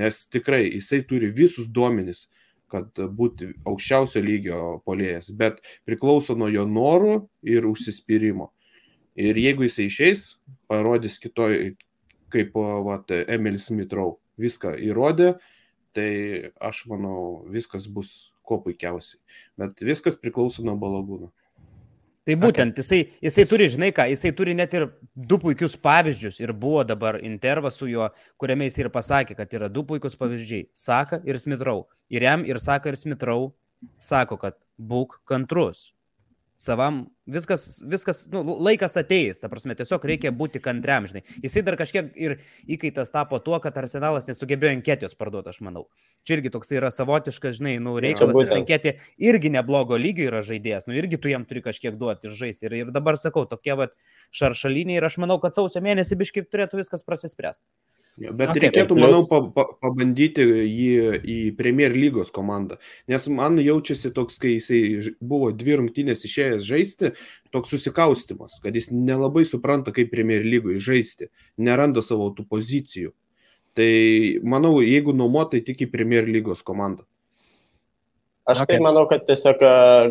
Nes tikrai jisai turi visus duomenis, kad būti aukščiausio lygio polėjas, bet priklauso nuo jo norų ir užsispyrimo. Ir jeigu jisai išeis, parodys kitoj, kaip vat, Emilis Mitrau viską įrodė, tai aš manau, viskas bus kuo puikiausiai. Bet viskas priklauso nuo balagūno. Tai būtent, okay. jisai, jisai turi, žinai ką, jisai turi net ir du puikius pavyzdžius ir buvo dabar intervas su juo, kuriame jis ir pasakė, kad yra du puikus pavyzdžiai - Saka ir Smitrau. Ir jam ir Saka ir Smitrau sako, kad būk kantrus. Savam viskas, viskas nu, laikas ateis, ta prasme, tiesiog reikia būti kantriam, žinai. Jisai dar kažkiek ir įkaitas tapo tuo, kad Arsenalas nesugebėjo anketijos parduoti, aš manau. Čia irgi toks yra savotiškas, žinai, nu, reikalas, nes anketė irgi neblogo lygio yra žaidėjas, nu, irgi tu jam turi kažkiek duoti ir žaisti. Ir, ir dabar sakau, tokie vat šaršaliniai ir aš manau, kad sausio mėnesį biškaip turėtų viskas prasispręsti. Bet okay, reikėtų, tai manau, pa, pa, pabandyti jį į Premier lygos komandą. Nes man jaučiasi toks, kai jisai buvo dvi rungtynės išėjęs žaisti, toks susikaustimas, kad jis nelabai supranta, kaip Premier lygoje žaisti, neranda savo tų pozicijų. Tai manau, jeigu nuomotai tik į Premier lygos komandą. Aš okay. tai manau, kad tiesiog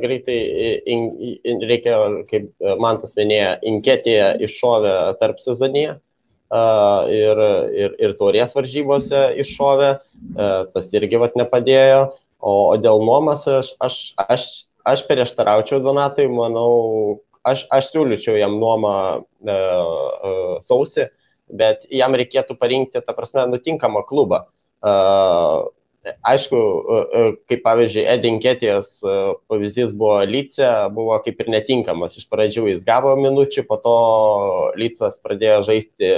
greitai in, in, reikia, kaip man tas minėjo, inketėje iššovė tarp sezonyje ir, ir, ir taurės varžybose iššovė, tas irgi vat nepadėjo. O, o dėl nuomas aš, aš, aš, aš prieštaraučiau Donatai, manau, aš, aš siūlyčiau jam nuomą e, e, sausį, bet jam reikėtų parinkti, ta prasme, nutinkamą klubą. E, aišku, kaip pavyzdžiui, Edinketijos pavyzdys buvo Lyce, buvo kaip ir netinkamas. Iš pradžių jis gavo minučių, po to Lycas pradėjo žaisti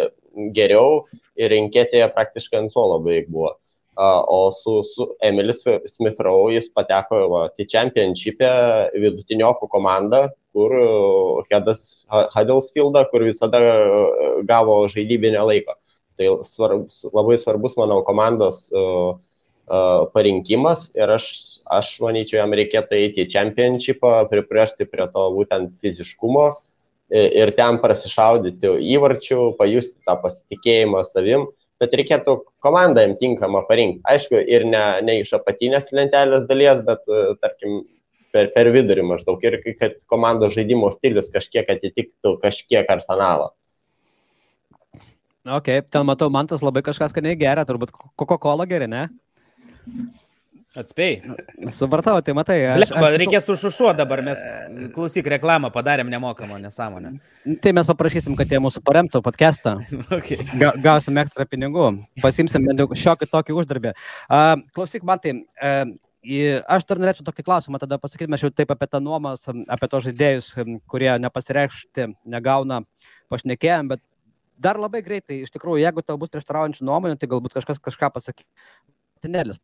geriau ir rinkėtėje praktiškai ant suolo beveik buvo. O su, su Emilis Smithrow jis pateko va, į Championship'e vidutiniokų komandą, kur Hedas Huddersfieldą, kur visada gavo žaidybinę laiko. Tai svarbus, labai svarbus, manau, komandos uh, uh, parinkimas ir aš, aš manyčiau, jam reikėtų eiti į Championship'ą, priprasti prie to būtent fiziškumo, uh, ir ten prasišaudyti įvarčių, pajusti tą pasitikėjimą savim, bet reikėtų komandą jam tinkamą parinkti. Aišku, ir ne, ne iš apatinės lentelės dalies, bet, tarkim, per, per vidurį maždaug ir kad komandos žaidimo stilius kažkiek atitiktų kažkiek arsenalą. Ok, ten matau, man tas labai kažkas, kad negeria, turbūt Coca-Cola geria, ne? Atspėjai. Supratau, tai matai. Aš, Leba, aš... Reikės užšušuo dabar, mes klausyk reklamą padarėm nemokamą nesąmonę. Tai mes paprašysim, kad jie mūsų paremtų podcastą. okay. Ga, gausim ekstra pinigų, pasimsim bent jau šiokį tokį uždarbį. Uh, klausyk, man tai. Uh, Aš dar norėčiau tokį klausimą tada pasakyti, mes jau taip apie tą nuomas, apie tos žaidėjus, kurie nepasireikšti, negauna, pašnekėjom, bet dar labai greitai, iš tikrųjų, jeigu tau bus prieštaraujančių nuomonių, tai galbūt kažkas kažką pasakys. Martinėlis.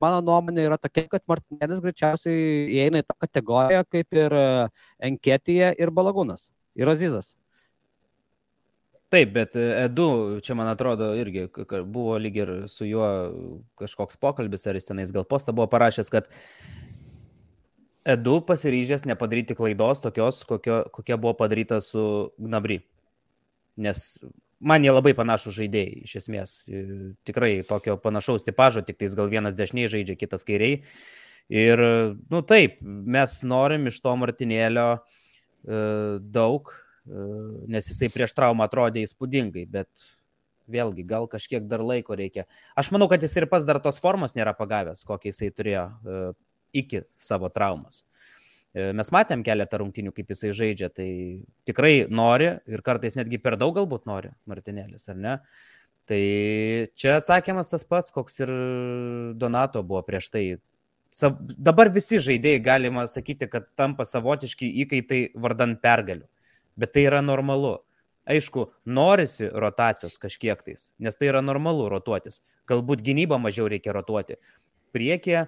Mano nuomonė yra tokia, kad Martinėlis greičiausiai įeina į tą kategoriją kaip ir Enketija ir Balagūnas. Ir Azizas. Taip, bet Edu, čia man atrodo, irgi buvo lyg ir su juo kažkoks pokalbis, ar jis tenais gal postą buvo parašęs, kad Edu pasiryžęs nepadaryti klaidos tokios, kokio, kokia buvo padaryta su Gnabry. Nes man jie labai panašų žaidėjai, iš esmės. E, tikrai tokio panašaus tipožo, tik tais gal vienas dešiniai žaidžia, kitas kairiai. Ir, nu taip, mes norim iš to Martinėlio uh, daug, uh, nes jisai prieš traumą atrodė įspūdingai, bet vėlgi, gal kažkiek dar laiko reikia. Aš manau, kad jis ir pats dar tos formos nėra pagavęs, kokią jisai turėjo iki savo traumas. E, mes matėm keletą rungtinių, kaip jisai žaidžia, tai tikrai nori ir kartais netgi per daug galbūt nori Martinėlis, ar ne? Tai čia atsakymas tas pats, koks ir Donato buvo prieš tai. Dabar visi žaidėjai galima sakyti, kad tampa savotiški įkaitai vardant pergalių, bet tai yra normalu. Aišku, norisi rotacijos kažkiek tais, nes tai yra normalu rotuotis. Galbūt gynybą mažiau reikia rotuoti. Priekyje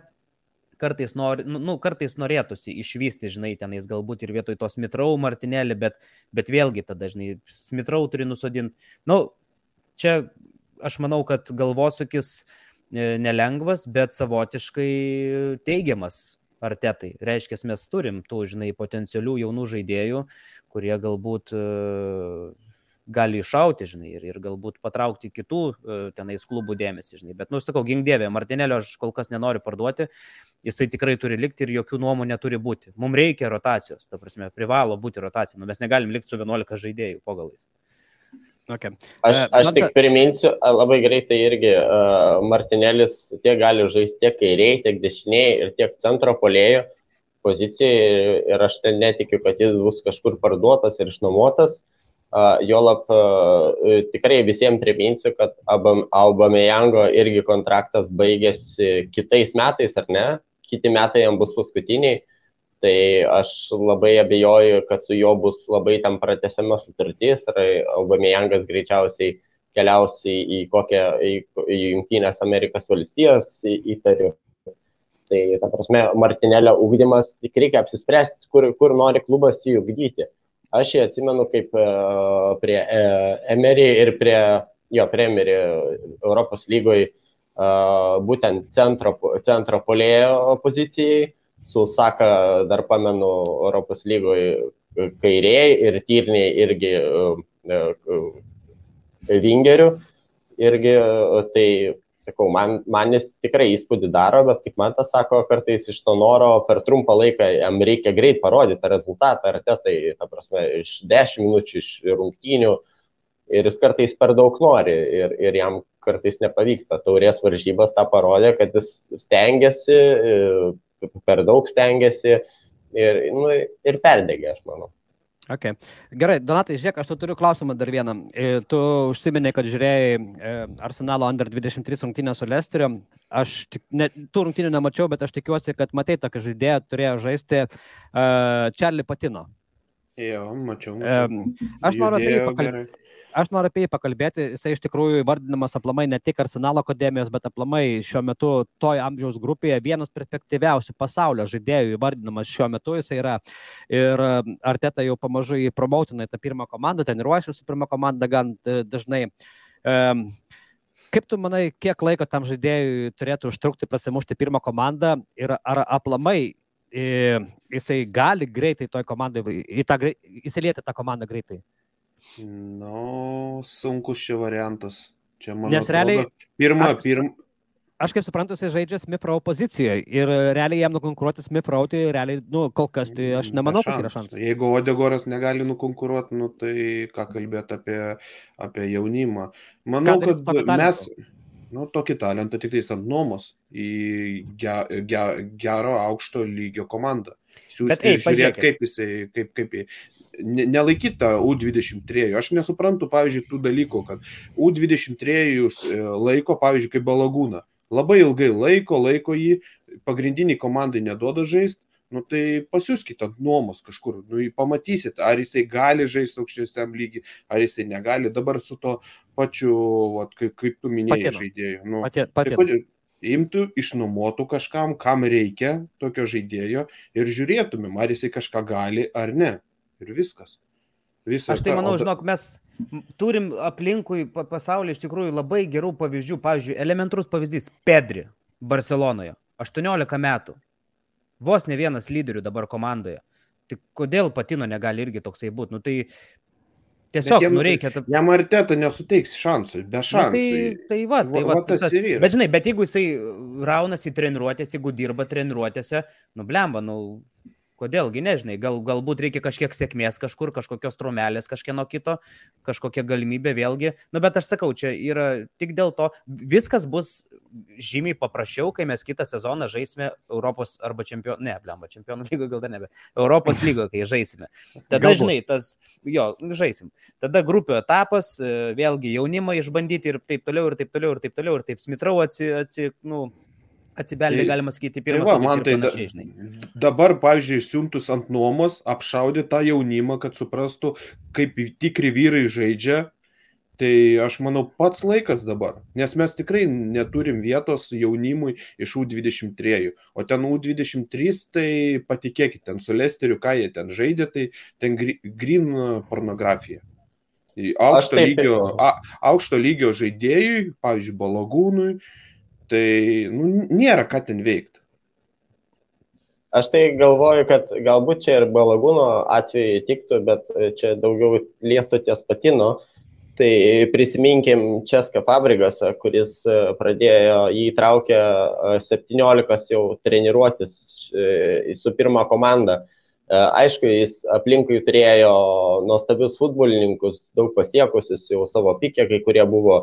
kartais, nori, nu, nu, kartais norėtųsi išvysti, žinai, tenais galbūt ir vietoj tos Mitrau Martinėlį, bet, bet vėlgi tada, žinai, Mitrau turi nusodinti. Nu, čia aš manau, kad galvosūkis e, nelengvas, bet savotiškai teigiamas artetai. Reiškia, mes turim tų, žinai, potencialių jaunų žaidėjų, kurie galbūt uh, gali iššauti, žinai, ir, ir galbūt patraukti kitų uh, tenais klubų dėmesį, žinai. Bet, nu, sakau, gingdėvė, Martinėlio aš kol kas nenoriu parduoti, jisai tikrai turi likti ir jokių nuomonių neturi būti. Mums reikia rotacijos, ta prasme, privalo būti rotacija, nu, mes negalim likti su 11 žaidėjų po galais. Okay. Aš, E, aš tik priminsiu, labai greitai irgi uh, Martinėlis tiek gali žaisti tiek kairiai, tiek dešiniai ir tiek centro polėjo pozicijai ir aš ten netikiu, kad jis bus kažkur parduotas ir išnuomotas. Uh, Jolap uh, tikrai visiems priminsiu, kad Aubameyango irgi kontraktas baigėsi kitais metais, ar ne? Kiti metai jam bus paskutiniai. Tai aš labai abejoju, kad su juo bus labai tam pratesiama sutartis ir Aubameyangas greičiausiai keliaus į, kokią, į, į Junktinės Amerikos valstijas, į, įtariu. Tai, ta prasme, Martinelio ugdymas, tik reikia apsispręsti, kur, kur nori klubas jį ugdyti. Aš jį atsimenu kaip e, prie e, Emery ir prie, jo, prie Emery Europos lygoje būtent centro, centro polėjo pozicijai, su Saka dar pamenu Europos lygoje kairiai ir tyrniai irgi e, vingerių. Irgi tai, sakau, man, man jis tikrai įspūdį daro, bet kaip man tas sako, kartais iš to noro per trumpą laiką jam reikia greit parodyti tą rezultatą, ar te tai, ta prasme, iš 10 minučių, iš rungtynių ir jis kartais per daug nori ir, ir jam kartais nepavyksta. Taurės varžybos tą parodė, kad jis stengiasi, e, per daug stengiasi ir, nu, ir perdegė, aš manau. Okay. Gerai, Donatai, žiūrėk, aš tu turiu klausimą dar vieną. E, Tu užsiminė, kad žiūrėjai e, Arsenalo Under 23 rungtynę su Lesteriu. Aš tik, ne, tų rungtynių nemačiau, bet aš tikiuosi, kad matai tokį žaidėją turėjo žaisti uh, Charlie Patino. Jo, mačiau. Mačiau. Aš noriu apie jį Judėjo pakal- gerai. Aš noriu apie jį pakalbėti. Jisai iš tikrųjų įvardinamas aplamai ne tik Arsenalo akademijos, bet aplamai šiuo metu toj amžiaus grupėje vienas perspektyviausių pasaulio žaidėjų įvardinamas šiuo metu jisai yra. Ir e, Arteta jau pamažu į tą pirmą komandą, treniruojasi su pirmą komanda gan e, dažnai. Um, Kaip tu manai, kiek laiko tam žaidėjui turėtų užtrukti pasimušti pirmą komandą ir ar aplamai e, jisai gali greitai toj komandai, į tą, įsilieti tą komandą greitai? Nu, sunkus čia variantas. Čia man Nes realiai- Pirma, aš- pirma. Aš kaip suprantu, jisai žaidžia Smith-Row pozicijoje ir realiai jam nukonkuruoti Smith-Row, tai realiai, nu, kol kas, tai aš nemanau, kad yra šansas. Jeigu Odegoras negali nukonkuruoti, nu, tai ką kalbėti apie, apie jaunimą. Manau, su kad mes, nu, tokį talentą tik tais ant nuomos į ge, ge, gero aukšto lygio komandą. Siūsti, Bet, ei, pažiūrėkit. kaip jisai, kaip, kaip, nelaikyti tą U23. Aš nesuprantu, pavyzdžiui, tų dalykų, kad U23 e, laiko, pavyzdžiui, kaip balagūną. Labai ilgai laiko, laiko jį, pagrindiniai komandai neduoda žaisti, nu tai pasiūskite ant nuomos kažkur, nu jį pamatysit, ar jisai gali žaisti aukštesniam lygiai, ar jisai negali. Dabar su to pačiu, vat, kaip, kaip tu minėjai, žaidėjų. Nu, Pati, tai pati. kodėl- imtų, išnuomotų kažkam, kam reikia tokio žaidėjo ir žiūrėtumėm, ar jisai kažką gali ar ne. Ir viskas. Visa Aš tai ta- manau, da- žinok, mes turim aplinkui pa- pasaulyje iš tikrųjų labai gerų pavyzdžių. Pavyzdžiui, elementarus pavyzdys - Pedri Barcelonoje. 18 metų. Vos ne vienas lyderių dabar komandoje. Tik kodėl Patino negali irgi toksai būti? Nu, tai tiesiog, jam- nu reikia. Ta... Jam arteta nesuteiks šansų, be Nu, šansų. tai, tai va, tai va, va tas tas, ir yra. bet žinai, bet jeigu jisai raunasi treniruotės, jeigu dirba treniruotėse, nu blemba, nu kodėlgi nežinai, gal, galbūt reikia kažkiek sėkmės kažkur, kažkokios trumelės kažkieno kito, kažkokia galimybė vėlgi, nu bet aš sakau, čia yra tik dėl to, viskas bus žymiai paprasčiau, kai mes kitą sezoną žaisime Europos arba čempionų, ne, blemba, čempionų lygoje gal dar nebe, Europos lygoje, kai žaisime. Tada, Galbūt. žinai, tas, jo, žaisim. Tada grupių etapas, e, vėlgi jaunimą išbandyti ir taip toliau, ir taip toliau, ir taip toliau, ir taip smitrau atsi, atsi, nu, atsibeldė, Tai- galima sakyti, Tai pirmą va, sudėtį man ir tai da, panašiai, žinai. dabar, pavyzdžiui, siuntus ant nuomos, apšaudyti tą jaunimą, kad suprastų, kaip tikri vyrai žaidžia. Tai aš manau pats laikas dabar, nes mes tikrai neturim vietos jaunimui iš U23. O ten U23, tai patikėkit, ten su Lesteriu, ką jie ten žaidė, tai ten grin pornografija. Aukšto lygio, a, aukšto lygio žaidėjui, pavyzdžiui, balagūnui, tai nu, nėra ką ten veikti. Aš tai galvoju, kad galbūt čia ir balagūno atveju tiktų, bet čia daugiau liestų ties patino. Tai prisiminkim Česką Fabrigasą, kuris pradėjo jį įtraukę 17 jau treniruotis e, su pirma komanda. E, aišku, jis aplinkui turėjo nuostabius futbolininkus, daug pasiekusius jau savo pikė, kai kurie buvo,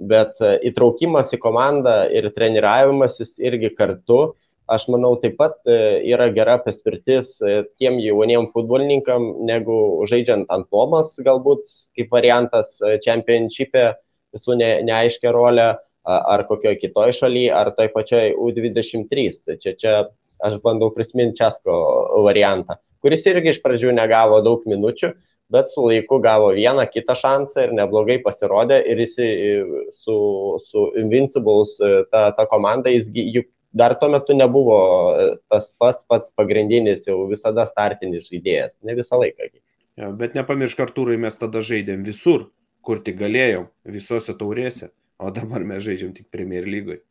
bet įtraukimas į komandą ir treniravimasis irgi kartu aš manau, taip pat e, yra gera paspirtis e, tiem jauniem futbolininkam, negu žaidžiant ant nuomos, galbūt kaip variantas e, čempionšipė su ne, neaiškia rolė ar kokioje kitoje šalyje, ar toj pačioj U23. Tai čia, čia aš bandau prisiminti Česko variantą, kuris irgi iš pradžių negavo daug minučių, bet su laiku gavo vieną kitą šansą ir neblogai pasirodė ir jis su, su Invincibles ta, ta komanda, jis juk dar tuo metu nebuvo e, tas pats pats pagrindinis jau visada startinis žaidėjas, ne visą laiką. Ja, bet nepamiršk, Artūrai, mes tada žaidėm visur, kur tik galėjom, visose taurėse, o dabar mes žaidžiam tik Premier lygoje.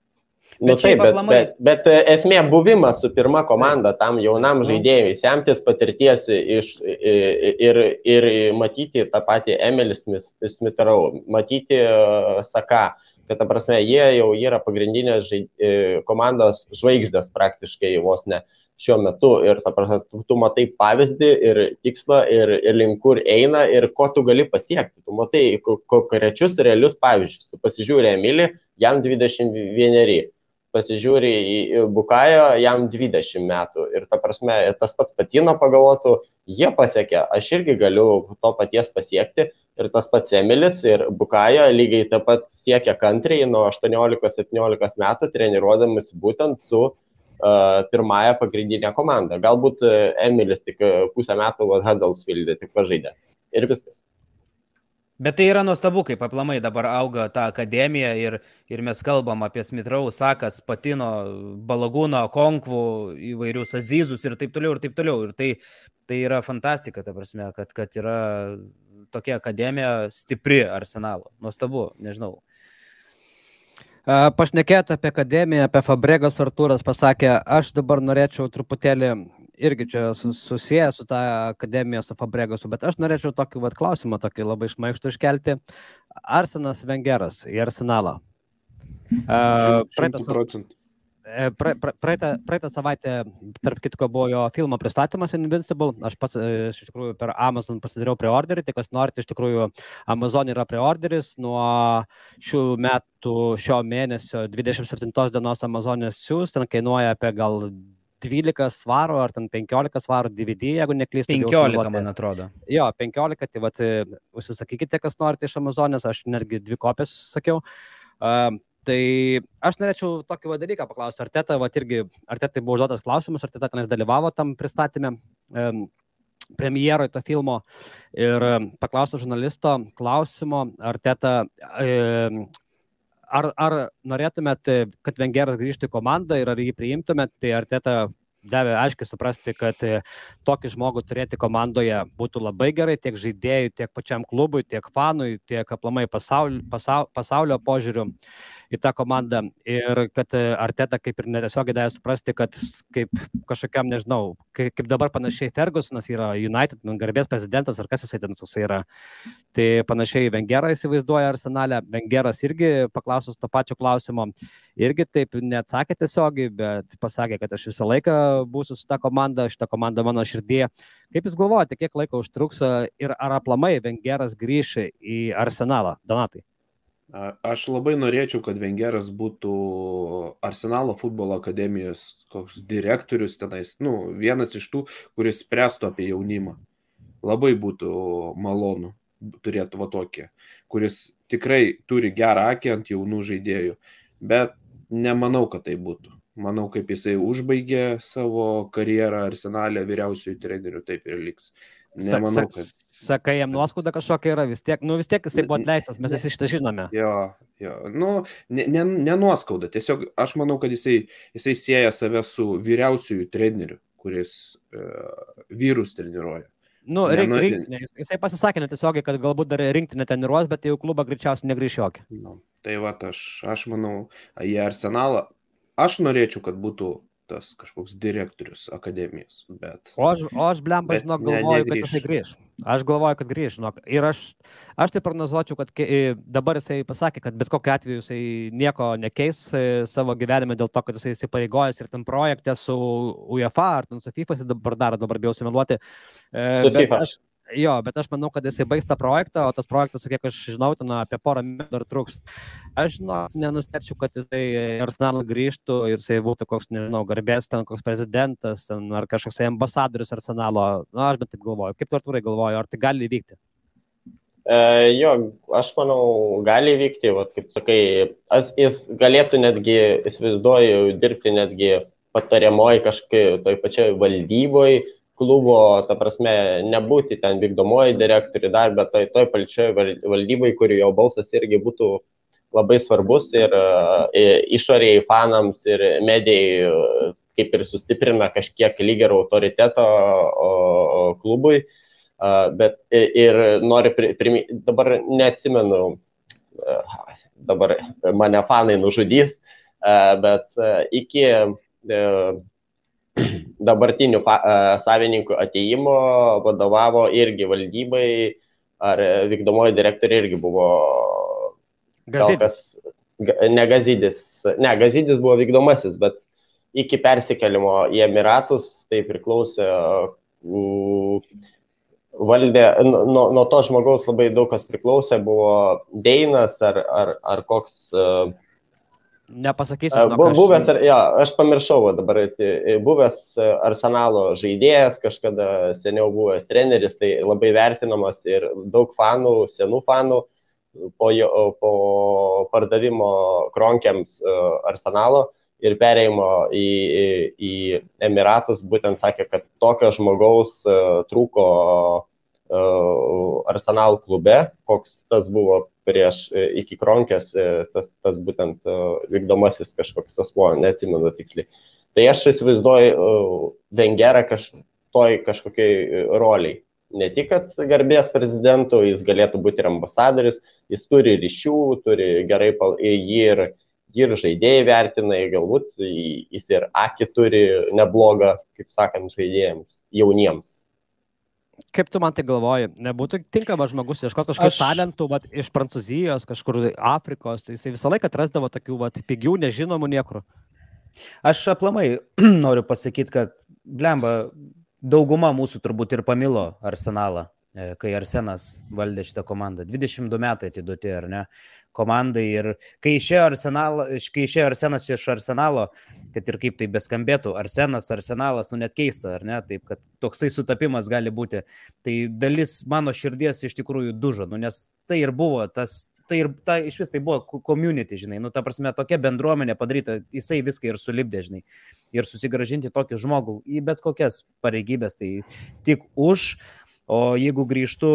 Nu, bet taip, bet, aplamai... bet, bet e, esmė buvimas su pirma komanda tam jaunam žaidėjui, semtis patirties iš, ir, ir matyti tą patį Emilį Smith-Rowe, matyti uh, Saka, kad ta prasme jie jau yra pagrindinės žaid... E, komandos žvaigždės praktiškai vos ne šiuo metu ir ta prasme, tu, tu matai pavyzdį ir tikslą ir, ir link kur eina ir ko tu gali pasiekti. Tu matai konkrečius realius pavyzdžius. Tu pasižiūrė Emilį, jam 21, pasižiūrė į Bukajo, jam 20 metų ir ta prasme, tas pats patino pagalvotų, jie pasiekė, aš irgi galiu to paties pasiekti ir tas pats Emilis ir Bukaja lygiai taip pat siekia kantriai nuo 18-17 metų treniruodamas būtent su uh, pirmąją pagrindinę komandą. Galbūt uh, Emilis tik uh, pusę metų Huddersfield tik pažaidė. Ir viskas. Bet tai yra nuostabu, kaip aplamai dabar auga ta akademija ir, ir mes kalbam apie Smitrau, Sakas, Patino, Balagūno, Konkvų, įvairius Azizus ir taip toliau ir taip toliau. Ir tai, tai yra fantastika, ta prasme, kad, kad yra tokia akademija stipri arsenalo. Nuostabu, nežinau. Pašnekėti apie akademiją, apie Fabregas Artūras pasakė, aš dabar norėčiau truputėlį irgi čia susiję su tą akademiją su Fabregasu, bet aš norėčiau tokį vat, klausimą, tokį labai išmaištų iškelti. Arsenas Vengeras į arsenalą. Uh, procentų. E, pra, pra, praeitą, praeitą savaitę, tarp kitko, buvo jo filmo pristatymas Invincible. Aš pats e, iš tikrųjų per Amazon pasidariau preorderį, tai kas norite, iš tikrųjų Amazon yra preorderis. Nuo šių metų, šio mėnesio 27 dienos Amazonės siūs, ten kainuoja apie gal 12 svarų ar ten 15 svarų DVD, jeigu neklystu. 15, man atrodo. Jo, 15, tai vat, e, užsisakykite, kas norite iš Amazonės, aš netgi dvi kopijas užsisakiau. Uh, Tai aš norėčiau tokį va dalyką paklausti, ar teta, va irgi, ar teta buvo užduotas klausimas, ar teta tenais dalyvavo tam pristatymė, um, premjeroje to filmo ir paklausti žurnalisto klausimo, ar teta, um, ar, ar norėtumėt, kad Vengeras grįžtų į komandą ir ar jį priimtumėt, tai ar teta davė aiškiai suprasti, kad tokį žmogų turėti komandoje būtų labai gerai tiek žaidėjui, tiek pačiam klubui, tiek fanui, tiek aplamai pasaulio, pasaulio, požiūriu į tą komandą ir kad e, Arteta kaip ir netiesiogiai davė suprasti, kad kaip kažkokiam, nežinau, kaip, kaip dabar panašiai Fergusonas yra United, nu, garbės prezidentas ar kas jisai ten susai yra. Tai panašiai Vengerą įsivaizduoja Arsenalę, Vengeras irgi paklausus to pačio klausimo, irgi taip neatsakė tiesiogiai, bet pasakė, kad aš visą laiką būsiu su ta komanda, šita komanda mano širdie. Kaip Jūs galvojate, kiek laiko užtruks ir ar aplamai Vengeras grįš į Arsenalą, Donatai? Aš labai norėčiau, kad Vengeras būtų Arsenalo futbolo akademijos koks direktorius tenais, nu, vienas iš tų, kuris spręstų apie jaunimą. Labai būtų malonu turėtų va tokį, kuris tikrai turi gerą akį ant jaunų žaidėjų, bet nemanau, kad tai būtų. Manau, kaip jisai užbaigė savo karjerą Arsenalė vyriausiųjų trenerių, taip ir liks. Nemanau, kad. Sakai, jam nuoskauda kažkokia yra, vis tiek, nu vis tiek jisai buvo atleistas, mes visi šitą žinome. Jo, jo. Nu, ne, ne, nenuoskauda. Tiesiog aš manau, kad jisai, jisai sieja save su vyriausiųjų treneriu, kuris uh, vyrus treniruoja. Nu, Ne, rink, nu, rinktinė. Jis- Jisai pasisakė netiesiogiai, kad galbūt dar rinktinė treniruos, bet jau klubą greičiausiai negrįš jokį. Nu, tai va, aš, aš manau, į arsenalą, aš norėčiau, kad būtų tas kažkoks direktorius akademijos, bet... O aš, o aš blemba, žinok, ne- galvoju, kad negrįš. jisai grįž. Aš galvoju, kad grįž, žinok. Ir aš, aš tai prognozuočiau, kad dabar jisai pasakė, kad bet kokiu atveju jisai nieko nekeis e, savo gyvenime dėl to, kad jisai įsipareigojęs ir tam projekte su UEFA ar ten su FIFA, jis dabar daro, dabar bijau simeluoti. E, Su bet FIFA. aš, jo, bet aš manau, kad jisai baigs tą projektą, o tas projektas, kiek aš žinau, ten apie porą metų dar truks. Aš žinau, nenustepčiau, kad jisai į Arsenalą grįžtų ir jisai būtų koks, nežinau, garbės ten koks prezidentas ten, ar kažkoks ambasadorius Arsenalo. Na, aš bent taip galvoju. Kaip tu Artūrai galvoju, ar tai gali įvykti? E, jo, aš manau, gali vykti, vat, kaip sakai, as, jis galėtų netgi, įsivaizduoju, dirbti netgi patariamoji kažkokiai toj pačioj valdyboje klubo, ta prasme, nebūti ten vykdomoji direktoriui dar, bet toj, toj pačioj val- valdyboje, kur jo balsas irgi būtų labai svarbus ir e, išoriai fanams ir medijai e, kaip ir sustiprina kažkiek lyg ir autoriteto klubui. Bet ir noriu priminti, dabar neatsimenu, a, dabar mane fanai nužudys, bet iki e, dabartinių a, savininkų ateimo vadovavo irgi valdybai, ar vykdomoji direktorė irgi buvo Gazidis. kas, ne Gazidis, ne, Gazidis buvo vykdomasis, bet iki persikelimo į Emiratus tai priklausė valdė, nu- nuo, nuo to žmogaus labai daug kas priklausė, buvo Deinas ar, ar, ar koks uh, Nepasakysiu. Žinok, Bu, aš- buvęs, ar- jo, aš pamiršau dabar, buvęs e, Arsenalo žaidėjas, kažkada seniau buvęs treneris, tai labai vertinamas ir daug fanų, senų fanų po, jo, po pardavimo kronkiams e, Arsenalo ir perėjimo į, į, į Emiratus, būtent sakė, kad tokio žmogaus trūko Arsenal klube, koks tas buvo prieš e, iki kronkės, e, tas, tas būtent e, vykdomasis kažkoks asmuo, neatsimenu tiksliai. Tai aš įsivaizduoju Vengerą kaž, toj kažkokiai roliai. Ne tik, kad garbės prezidentų, jis galėtų būti ir ambasadorius, jis turi ryšių, turi gerai jį ir, ir žaidėjai vertina, galbūt jis ir akį turi neblogą, kaip sakant, žaidėjams, jauniems. Kaip tu man tai galvoji, nebūtų tinkamas žmogus ieškoti kažkokių Aš- talentų vat, iš Prancūzijos, kažkur Afrikos, tai jisai visą laiką atrasdavo tokių vat, pigių, nežinomų niekur. Aš aplamai noriu pasakyti, kad blemba, dauguma mūsų turbūt ir pamilo Arsenalą, kai Arsenas valdė šitą komandą. 22 metai atiduoti, ar ne, komandai. Ir kai išėjo, Arsenal, kai išėjo Arsenas iš Arsenalo, kad ir kaip tai beskambėtų, Arsenas, Arsenalas, nu net keista, ar ne, taip, kad toksai sutapimas gali būti. Tai dalis mano širdies iš tikrųjų dužo, nu, nes tai ir buvo tas, tai ir ta, iš vis tai buvo community, žinai, nu, ta prasme, tokia bendruomenė padaryta, jisai viską ir sulibdė, žinai, ir susigražinti tokį žmogų į bet kokias pareigybės, tai tik už, o jeigu grįžtų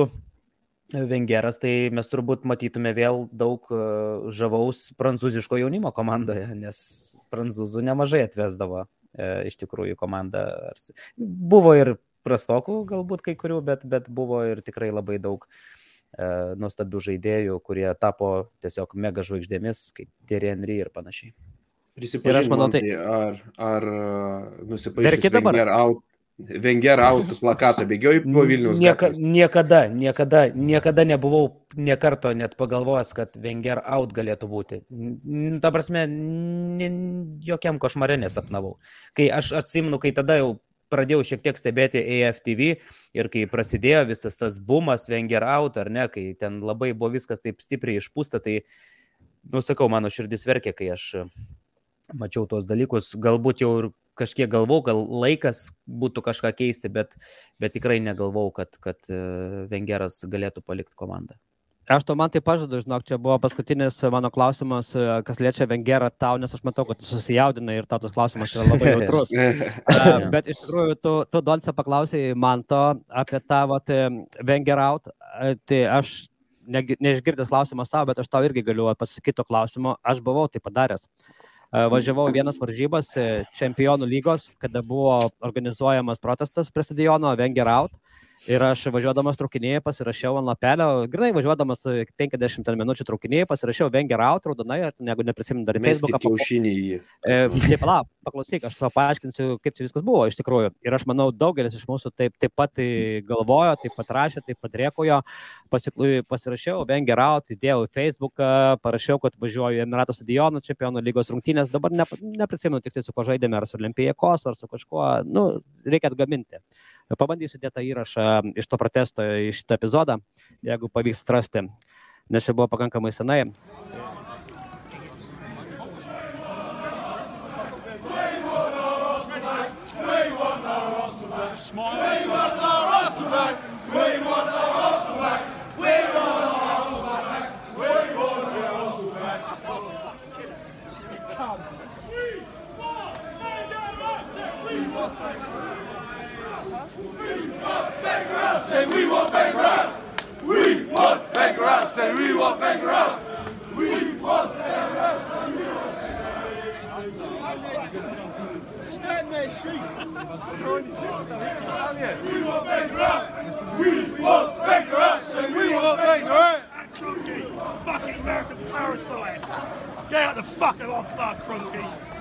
Vengeras, tai mes turbūt matytume vėl daug e, žavaus prancūziško jaunimo komandoje, nes prancūzų nemažai atvesdavo e, iš tikrųjų komanda. Buvo ir prastokų galbūt kai kurių, bet, bet buvo ir tikrai labai daug e, nuostabių žaidėjų, kurie tapo tiesiog mega žvaigždėmis, kaip Thierry Henry ir panašiai. Tai- tai ar, ar nusipaišyti dabar? Wenger out, Wenger out plakatą bėgioji po Vilnius. Nieka, gatvės? niekada, niekada, niekada nebuvau niekarto net pagalvojęs, kad Wenger out galėtų būti. Ta prasme, jokiam košmare nesapnavau. Kai aš atsimenu, kai tada jau pradėjau šiek tiek stebėti AFTV ir kai prasidėjo visas tas bumas Wenger out, ar ne, kai ten labai buvo viskas taip stipriai išpūsta, tai, nusakau, mano širdis verkė, kai aš mačiau tuos dalykus. Galbūt jau ir kažkiek galvau, gal laikas būtų kažką keisti, bet, bet tikrai negalvau, kad, kad e, Vengeras galėtų palikti komandą. Aš to man tai pažadu, žinok, čia buvo paskutinis mano klausimas, e, kas liečia Vengerą tau, nes aš matau, kad tu susijaudinai ir tau tas klausimas yra labai jautrus. Uh, bet iš tikrųjų, tu, tu Donce paklausai man to apie tą vat, Vengeraut, tai aš ne, neišgirdęs klausimą savo, bet aš tau irgi galiu pasakyti to klausimo, aš buvau tai padaręs. Uh, važiavau vienas varžybas čempionų lygos, kada buvo organizuojamas protestas prie stadiono Vengeraut. Ir aš važiuodamas traukinėje pasirašiau ant lapelio, grinai važiuodamas 50 minučių traukinėje pasirašiau Venger out, raudonai, negu neprisimenu dar Facebooką. Kiaušinį į jį. E, taip, palauk, paklausyk, aš tau paaiškinsiu, kaip čia viskas buvo iš tikrųjų. Ir aš manau, daugelis iš mūsų taip, taip pat galvojo, taip pat rašė, taip pat rėkojo. Pasirašiau Venger out, įdėjau į Facebooką, parašiau, kad važiuoju į Emiratų stadioną, čempionų lygos rungtynės. Dabar ne, neprisimenu tik tai su ko žaidėme, ar su Olimpijekos, ar su kažkuo, nu, reikia atgaminti. Pabandysiu dėti įrašą iš to protesto į šitą epizodą, jeigu pavyks atrasti, nes čia buvo pakankamai senai. We want. Say we want bankrupt. We want bankrupt. Stand there, sheep. We want bankrupt. We want bankrupt. Say we want bankrupt. Fucking American parasite. Get out the fucking off my crookie.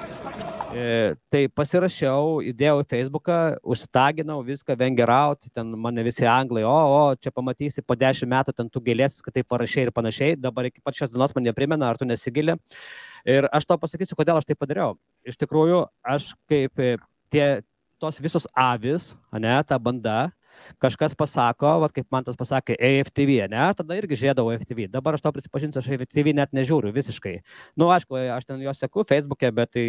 E, tai pasirašiau, įdėjau į Facebooką, užsitaginau viską, vengerauti, ten mane visi anglai, o, o, čia pamatysi po dešimt metų, ten tu gėlėsi, kad tai parašiai ir panašiai, dabar iki pat šios dienos man neprimena, ar tu nesigili. Ir aš tau pasakysiu, kodėl aš tai padariau. Iš tikrųjų, aš kaip e, tie, tos visos avis, ne, ta banda, kažkas pasako, va, kaip man tas pasakė, AFTV, ne, tada irgi žiedavau AFTV. Dabar aš to prisipažinsiu, aš AFTV net nežiūriu visiškai. Na, nu, aišku, aš ten juos seku Facebook'e, bet tai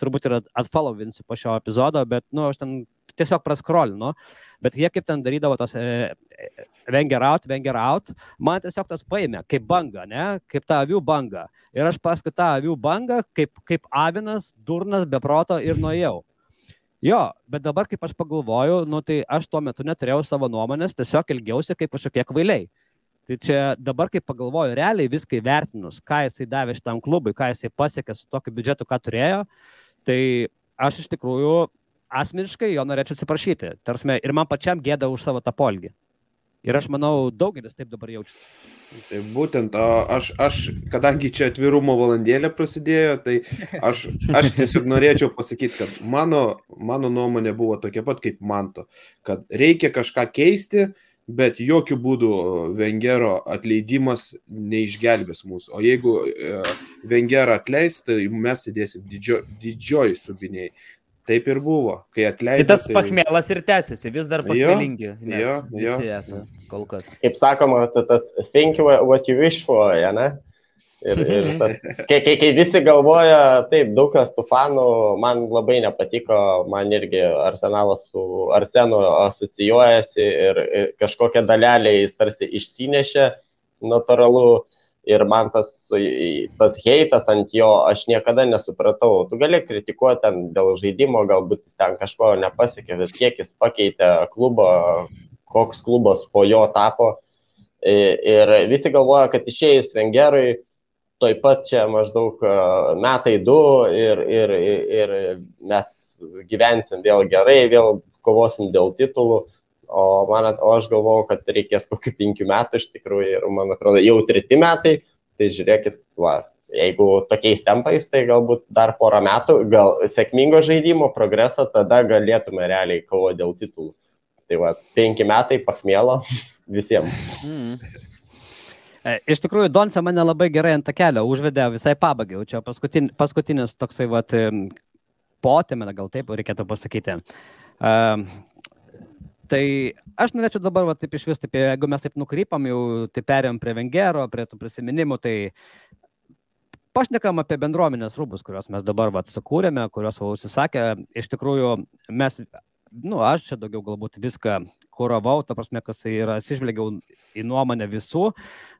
turbūt ir atfollovinsiu po šio epizodo, bet, na, nu, aš ten tiesiog praskrolinu. Bet jie kaip ten darydavo tos e, venger out, venger out, man tiesiog tas paėmė kaip banga, ne, kaip ta avių banga. Ir aš paskui tą avių bangą, kaip, kaip avinas, durnas, beproto ir nuėjau. Jo, bet dabar, kaip aš pagalvoju, nu, tai aš tuo metu neturėjau savo nuomonės, tiesiog ilgiausi kaip kažkokie kvailiai. Tai čia dabar, kai pagalvoju, realiai viską įvertinus, ką jisai davė šitam klubui, ką jisai pasiekė su tokiu biudžetu, ką turėjo, tai aš iš tikrųjų asmeniškai jo norėčiau atsiprašyti. Tarsi, ir man pačiam gėda už savo tą polgį. Ir aš manau, daugelis taip dabar jaučiasi. Tai būtent, aš, aš, kadangi čia atvirumo valandėlė prasidėjo, tai aš, aš tiesiog norėčiau pasakyti, kad mano, mano nuomonė buvo tokia pat kaip manto, kad reikia kažką keisti, bet jokių būdų Vengero atleidimas neišgelbės mūsų. O jeigu e, Vengerą atleis, tai mes sėdėsim didžio, didžioji subiniai. Taip ir buvo, kai atleido. Tai tas tai... pachmelas ir tęsiasi, vis dar pachmelingi. Jo, jo, visi esame kol kas. Kaip sakoma, tai tas think what you wish for, ja, ne? Ir, ir tas, kai, kai, kai visi galvoja, taip, daug kas tų fanų man labai nepatiko, man irgi arsenalas su arsenu asocijuojasi ir, ir kažkokią dalelę jis tarsi išsinešė, natūralu ir man tas, tas heitas ant jo, aš niekada nesupratau. Tu gali kritikuoti ten dėl žaidimo, galbūt jis ten kažko nepasiekė, bet kiek jis pakeitė klubą, koks klubas po jo tapo. Ir visi galvoja, kad išėjus Vengerui, toj pat čia maždaug metai du ir, ir, ir mes gyvensim vėl gerai, vėl kovosim dėl titulų. O, man, o aš galvojau, kad reikės kokių penkių metų iš tikrųjų ir man atrodo jau treti metai, tai žiūrėkit, va, jeigu tokiais tempais, tai galbūt dar porą metų, gal sėkmingo žaidimo progreso, tada galėtume realiai kovo dėl titulų. Tai va, penki metai pachmėlo visiems. Mm. Iš tikrųjų, Donce mane labai gerai ant kelio užvedė visai pabaigai, čia paskutin, paskutinis toksai, vat, potėmė, gal taip reikėtų pasakyti. Uh, Tai aš norėčiau dabar, va, taip iš vis, taip, jeigu mes taip nukrypam, jau tai perėm prie Vengero, prie tų prisiminimų, tai pašnekam apie bendruomenės rūbus, kuriuos mes dabar va, sukūrėme, kuriuos va, užsisakė. Iš tikrųjų, mes, nu, aš čia daugiau galbūt viską kuravau, ta prasme, kas tai yra, atsižvelgiau į nuomonę visų,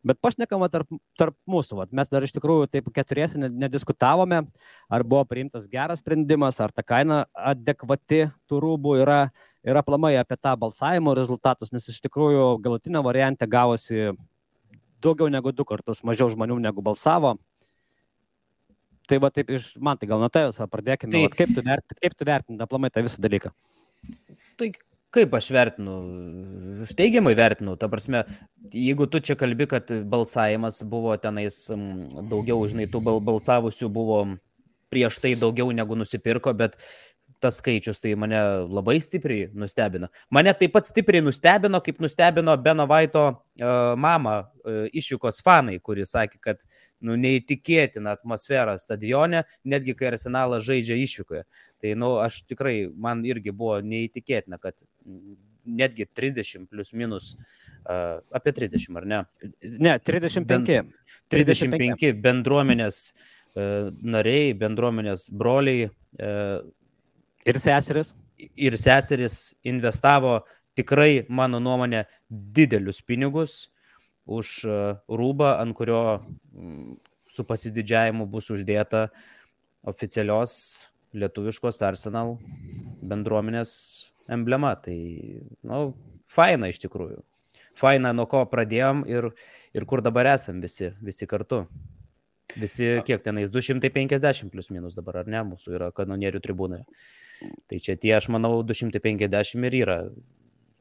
bet pašnekama tarp, tarp mūsų. Vat. Mes dar iš tikrųjų taip keturiesi ne- nediskutavome, ar buvo priimtas geras sprendimas, ar ta kaina adekvati tų rūbų yra ir aplamai apie tą balsavimo rezultatus, nes iš tikrųjų galutinė variantė gavosi daugiau negu du kartus mažiau žmonių negu balsavo. Tai va taip iš, man tai gal nuo tavęs pradėkime, Tai- tai... kaip tu vertinti, vertinti aplamai tą visą dalyką. Tai kaip aš vertinu? Aš teigiamai vertinu. Ta prasme, jeigu tu čia kalbi, kad balsavimas buvo tenais daugiau, žinai, tų bal balsavusių buvo prieš tai daugiau negu nusipirko, bet tas skaičius tai mane labai stipriai nustebino. Mane taip pat stipriai nustebino, kaip nustebino Beno Vaito uh, mama uh, išvykos fanai, kuris sakė, kad nu, neįtikėtina atmosfera stadione, netgi kai arsenalas žaidžia išvykoje. Tai, nu, aš tikrai, man irgi buvo neįtikėtina, kad netgi 30 plus minus, uh, apie 30 ar ne? Ne, 35. Ben- 35 bendruomenės uh, nariai, bendruomenės broliai uh, Ir seseris. ir seseris investavo tikrai, mano nuomonė, didelius pinigus už e, rūbą, ant kurio mm, su pasididžiavimu bus uždėta oficialios lietuviškos Arsenal bendruomenės emblema. Tai, na, nu, faina iš tikrųjų. Faina, nuo ko pradėjom ir, ir kur dabar esam visi, visi kartu. Visi, kiek tenais, 250 plus minus dabar, ar ne, mūsų yra kanonierių tribūnoje. Tai čia tie, aš manau, 250 ir yra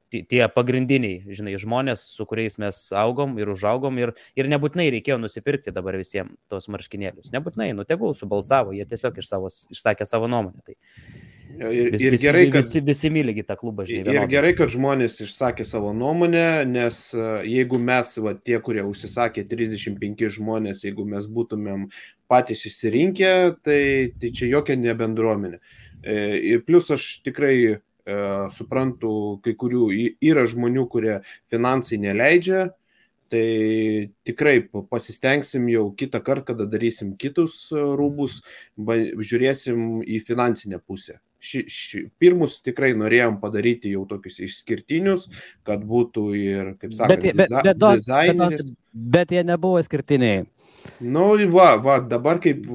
ti- tie pagrindiniai, žinai, žmonės, su kuriais mes augom ir užaugom ir, ir nebūtinai reikėjo nusipirkti dabar visiems tos marškinėlius. Nebūtinai, nu tegul subalsavo, jie tiesiog iš savo, išsakė savo nuomonę. Tai Ir, vis, ir, visi, gerai, kad, visi, visi myligi tą klubą, žinai. ir vienodai. gerai, kad žmonės išsakė savo nuomonę, nes e, jeigu mes, va, tie, kurie užsisakė 35 žmonės, jeigu mes būtumėm patys išsirinkę, tai, tai čia jokia ne bendruomenė. E, Ir plus aš tikrai e, suprantu, kai kurių yra žmonių, kurie finansai neleidžia, tai tikrai pa- pasistengsim jau kitą kartą, kada darysim kitus e, rūbus, žiūrėsim į finansinę pusę. Ši, ši, pirmus tikrai norėjom padaryti jau tokius išskirtinius, kad būtų ir, kaip Bet, sakant, bet, bet, bet, bet, dizaineris. bet, bet jie nebuvo skirtiniai. Nu, va, va, dabar kaip,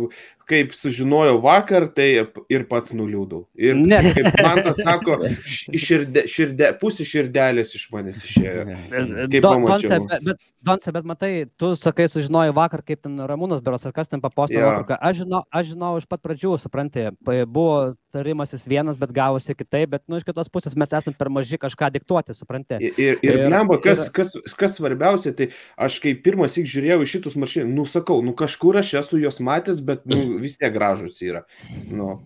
kaip sužinojau vakar, tai ir pats nuliūdau. Ir Ne. kaip man tas sako, širdė, širdė, pusė širdelės iš manęs išėjo. Kaip Don-. Donce, bet, bet, Donce, bet matai, tu sakai, sužinojai vakar, kaip ten Ramūnas Beros ar kas ten papostė Jo. nuotrauką. Aš žinau, aš žinau iš pat pradžių, supranti, pa- buvo tarimasis vienas, bet gavosi kitaip, bet, nu, iš kitos pusės mes esame per maži kažką diktuoti, supranti. Ir, ir, ir Ir- blemba, kas, ir- kas, kas svarbiausia, tai aš kai pirmas įk žiūrėjau į šitus marškinėlius, nu sakau, nu kažkur aš esu juos matęs, bet nu, vis tiek gražus yra. Nu,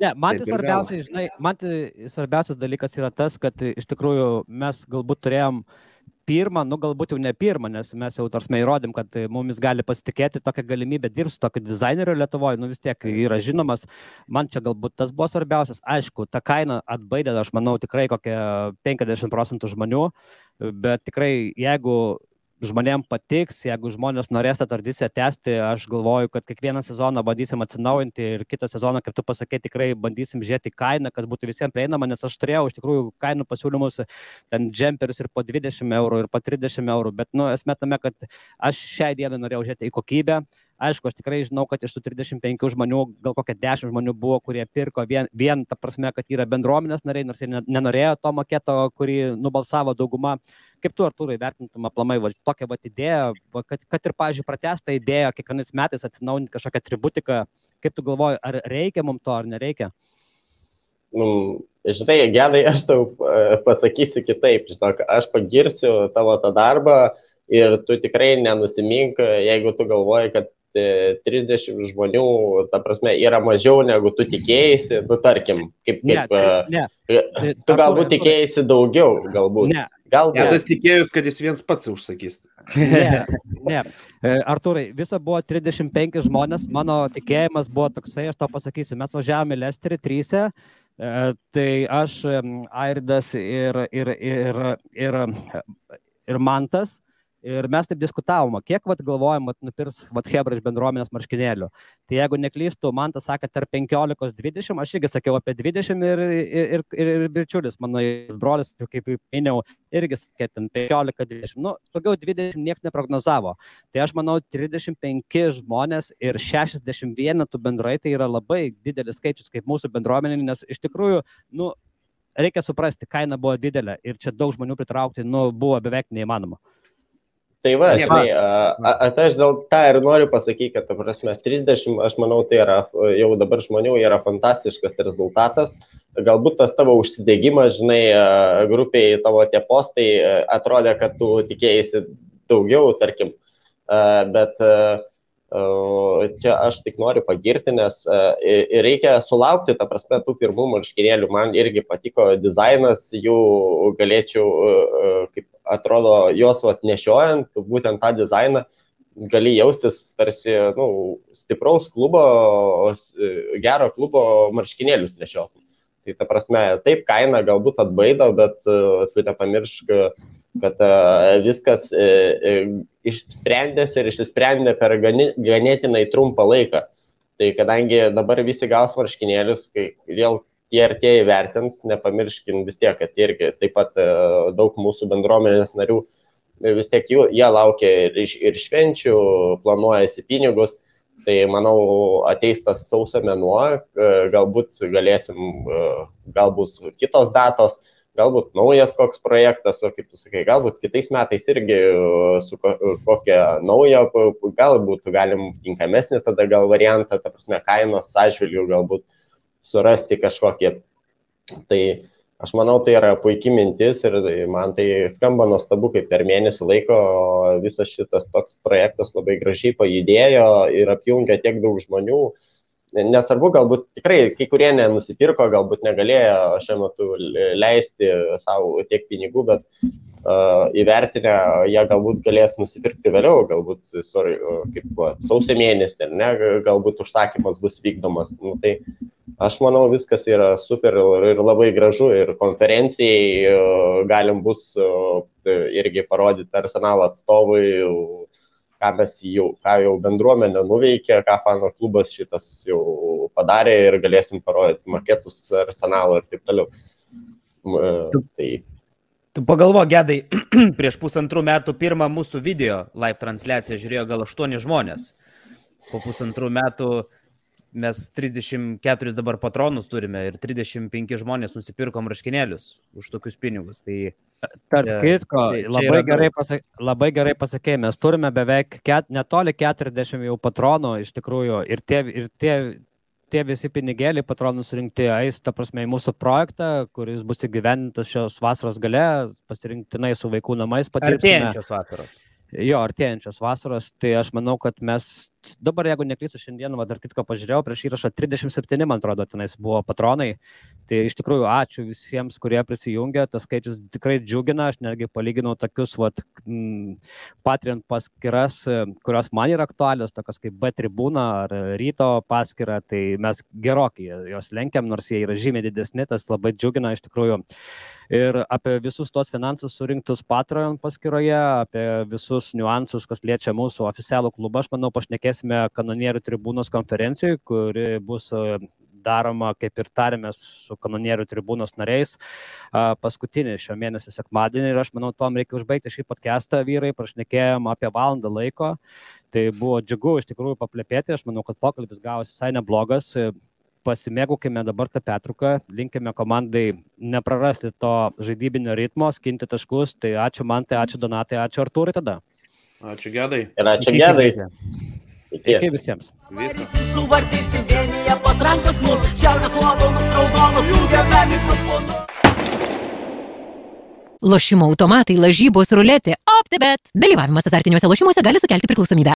Ne, man tai svarbiausias, žinai, man tai svarbiausias dalykas yra tas, kad iš tikrųjų mes galbūt turėjom pirmą, nu galbūt jau ne pirmą, nes mes jau tarsi įrodėm, kad mumis gali pasitikėti tokią galimybę dirbti su tokiu dizaineriu Lietuvoje, nu vis tiek yra žinomas, man čia galbūt tas buvo svarbiausias, aišku, ta kaina atbaidė, aš manau, tikrai kokie 50 procentų žmonių, bet tikrai jeigu žmonėm patiks, jeigu žmonės norės tą tradiciją tęsti, aš galvoju, kad kiekvieną sezoną bandysim atsinaujinti ir kitą sezoną, kaip tu pasakė, tikrai bandysim žiūrėti kainą, kas būtų visiems prieinama, nes aš turėjau iš tikrųjų kainų pasiūlymus, ten džemperius ir po 20 eurų, ir po 30 eurų, bet, nu, esmė tame, kad aš šiai dienai norėjau žiūrėti į kokybę. Aišku, aš tikrai žinau, kad iš tų 35 žmonių, gal kokie 10 žmonių buvo, kurie pirko vien, vien ta prasme, kad yra bendruomenės nariai, nors jie ne- nenorėjo to maketo, kurį nubalsavo dauguma. Kaip tu, Artūrai, vertintum aplamai va, tokią va, idėją, va, kad, kad ir, pažiūrėjau, pratestą idėją kiekvienais metais atsinaujinti kažkokią atributiką, kaip tu galvoji, ar reikia mums to, ar nereikia? Nu, žinai, gedai, aš tau e, pasakysiu kitaip, žinok, aš pagirsiu tavo tą darbą ir tu tikrai nenusimink, jeigu tu galvoji, kad 30 žmonių, ta prasme, yra mažiau negu tu tikėjai, nu tarkim, kaip, Ne, kaip tai, e, ne. tu Artūrai, galbūt Artūrai, tikėjai daugiau, galbūt. Ne, Galbūt. Edas tikėjus, kad jis viens pats užsakys. Ne, ne. E, Arturai, viso buvo 35 žmonės, mano tikėjimas buvo toksai, aš to pasakysiu, mes važiavome Lesterį trysia, e, tai aš, Airdas ir, ir, ir, ir, ir Mantas, Ir mes taip diskutavom, kiek vat, galvojam, vat, nupirks vat, Hebra iš bendruomenės marškinėlių. Tai jeigu neklystu, man tas sakė tarp 15-20, aš irgi sakiau apie 20 ir, ir, ir, ir, ir bičiulis, mano brolis, kaip minėjau, irgi sakė ten 15-20. Nu, daugiau 20 niekas neprognozavo. Tai aš manau, 35 žmonės ir 60 vienetų bendrai tai yra labai didelis skaičius kaip mūsų bendruomenė, nes iš tikrųjų, nu, reikia suprasti, kaina buvo didelė ir čia daug žmonių pritraukti, nu, buvo beveik neįmanoma. Tai va, žinai, a- a- a- aš dėl tą ir noriu pasakyti, kad, ta prasme, 30, aš manau, tai yra jau dabar žmonių yra fantastiškas rezultatas. Galbūt tas tavo užsidegimas, žinai, grupiai tavo tie postai atrodė, kad tu tikėjai daugiau, tarkim, A, bet a, čia aš tik noriu pagirti, nes ir reikia sulaukti, ta prasme, tų pirmų marškinėlių. Man irgi patiko dizainas, jų galėčiau, a, a, kaip atrodo, juos vat, nešiojant, būtent tą dizainą, gali jaustis tarsi nu, stipraus klubo, gero klubo marškinėlius nešiotum. Tai ta prasme, taip kaina galbūt atbaido, bet tu nepamiršk, kad viskas uh, išsprendėsi ir išsisprendė per ganėtinai trumpą laiką. Tai kadangi dabar visi gaus marškinėlius, kai vėl tie ir tie įvertins, nepamirškim vis tiek, kad irgi taip pat e, daug mūsų bendruomenės narių e, vis tiek jų, jie laukia ir, ir švenčių, planuojasi pinigus. Tai manau, ateis tas sausio mėnuo, e, galbūt galėsim, e, galbūt kitos datos, galbūt naujas koks projektas, o kaip tu sakai, galbūt kitais metais irgi e, su ko- kokią naują, p- galbūt galim tinkamesnį tada gal variantą, ta prasme, kainos atžvilgių galbūt surasti kažkokį. Tai aš manau, tai yra puikia mintis ir man tai skamba nuostabu, kaip per mėnesį laiko visas šitas toks projektas labai gražiai pajudėjo ir apjungia tiek daug žmonių. Nesvarbu, galbūt tikrai kai kurie nenusipirko, galbūt negalėjo šiuo metu leisti savo tiek pinigų, bet uh, įvertinę, jie galbūt galės nusipirkti vėliau, galbūt sorry, kaip sausio mėnesį, ne, galbūt užsakymas bus vykdomas. Nu, tai aš manau, viskas yra super ir, labai gražu ir konferencijai uh, galim bus uh, irgi parodyti arsenalo atstovui, uh, ką mes jau, ką jau bendruomenė nuveikė, ką fano klubas šitas jau padarė ir galėsim parodyti maketus arsenalo ir taip toliau. Uh, Tu- Tai Tu pagalvo, gedai, prieš pusantrų metų pirmą mūsų video live transliaciją žiūrėjo gal 8 žmonės. Po pusantrų metų mes 34 dabar patronus turime ir 35 žmonės nusipirkom raškinėlius už tokius pinigus. Tai Tarp Čia- kitko, tai čia labai gerai, pasak, labai gerai pasakė, mes turime beveik ket, netoli 40 jau patronų iš tikrųjų ir tie, ir tie, tie visi pinigėliai patronų surinkti eis, ta prasme, į mūsų projektą, kuris bus įgyvendintas šios vasaros gale, pasirinktinai su vaikų namais patirsime. artėjančios vasaros. Jo, artėjančios vasaros, tai aš manau, kad mes dabar, jeigu neklysiu, šiandien, va, dar kitką pažiūrėjau, prieš įrašą 37, man atrodo, tenais buvo patronai. Tai iš tikrųjų ačiū visiems, kurie prisijungė, tas skaičius tikrai džiugina, aš netgi palyginau tokius, va, Patreon paskiras, kurios man yra aktualios, tokios kaip B tribūna ar ryto paskira, tai mes gerokai jos lenkiam, nors jie yra žymiai didesni, tas labai džiugina iš tikrųjų. Ir apie visus tos finansus surinktus Patreon paskyroje, apie visus niuansus, kas liečia mūsų oficialų klubą, aš manau, pašnekėsime kanonierių tribūnos konferencijoje, kuri bus e, daroma, kaip ir tarėmės su kanonierių tribūnos nariais, a, paskutinį šio mėnesio sekmadienį ir aš manau, tom reikia užbaigti šį podcastą, vyrai, prašnekėjom apie valandą laiko, tai buvo džiugu iš tikrųjų paplepėti, aš manau, kad pokalbis gavosi visai neblogas, pasimėgaukime dabar tą petruką, linkime komandai neprarasti to žaidybinio ritmo, skinti taškus, tai ačiū man, tai ačiū Donatai, ačiū Artūrai tada. Ačiū gedai. ir ačiū Iki, gedai. Iki. Iki. Visiems. Suvartysim vienyje patrankos mus, šiaurės nuopelnus raudonos, jungiame mikrofonus. Lošimo automatai, lažybos, ruletė, OptiBet. Dalyvavimas azartiniuose lošimuose gali sukelti priklausomybę.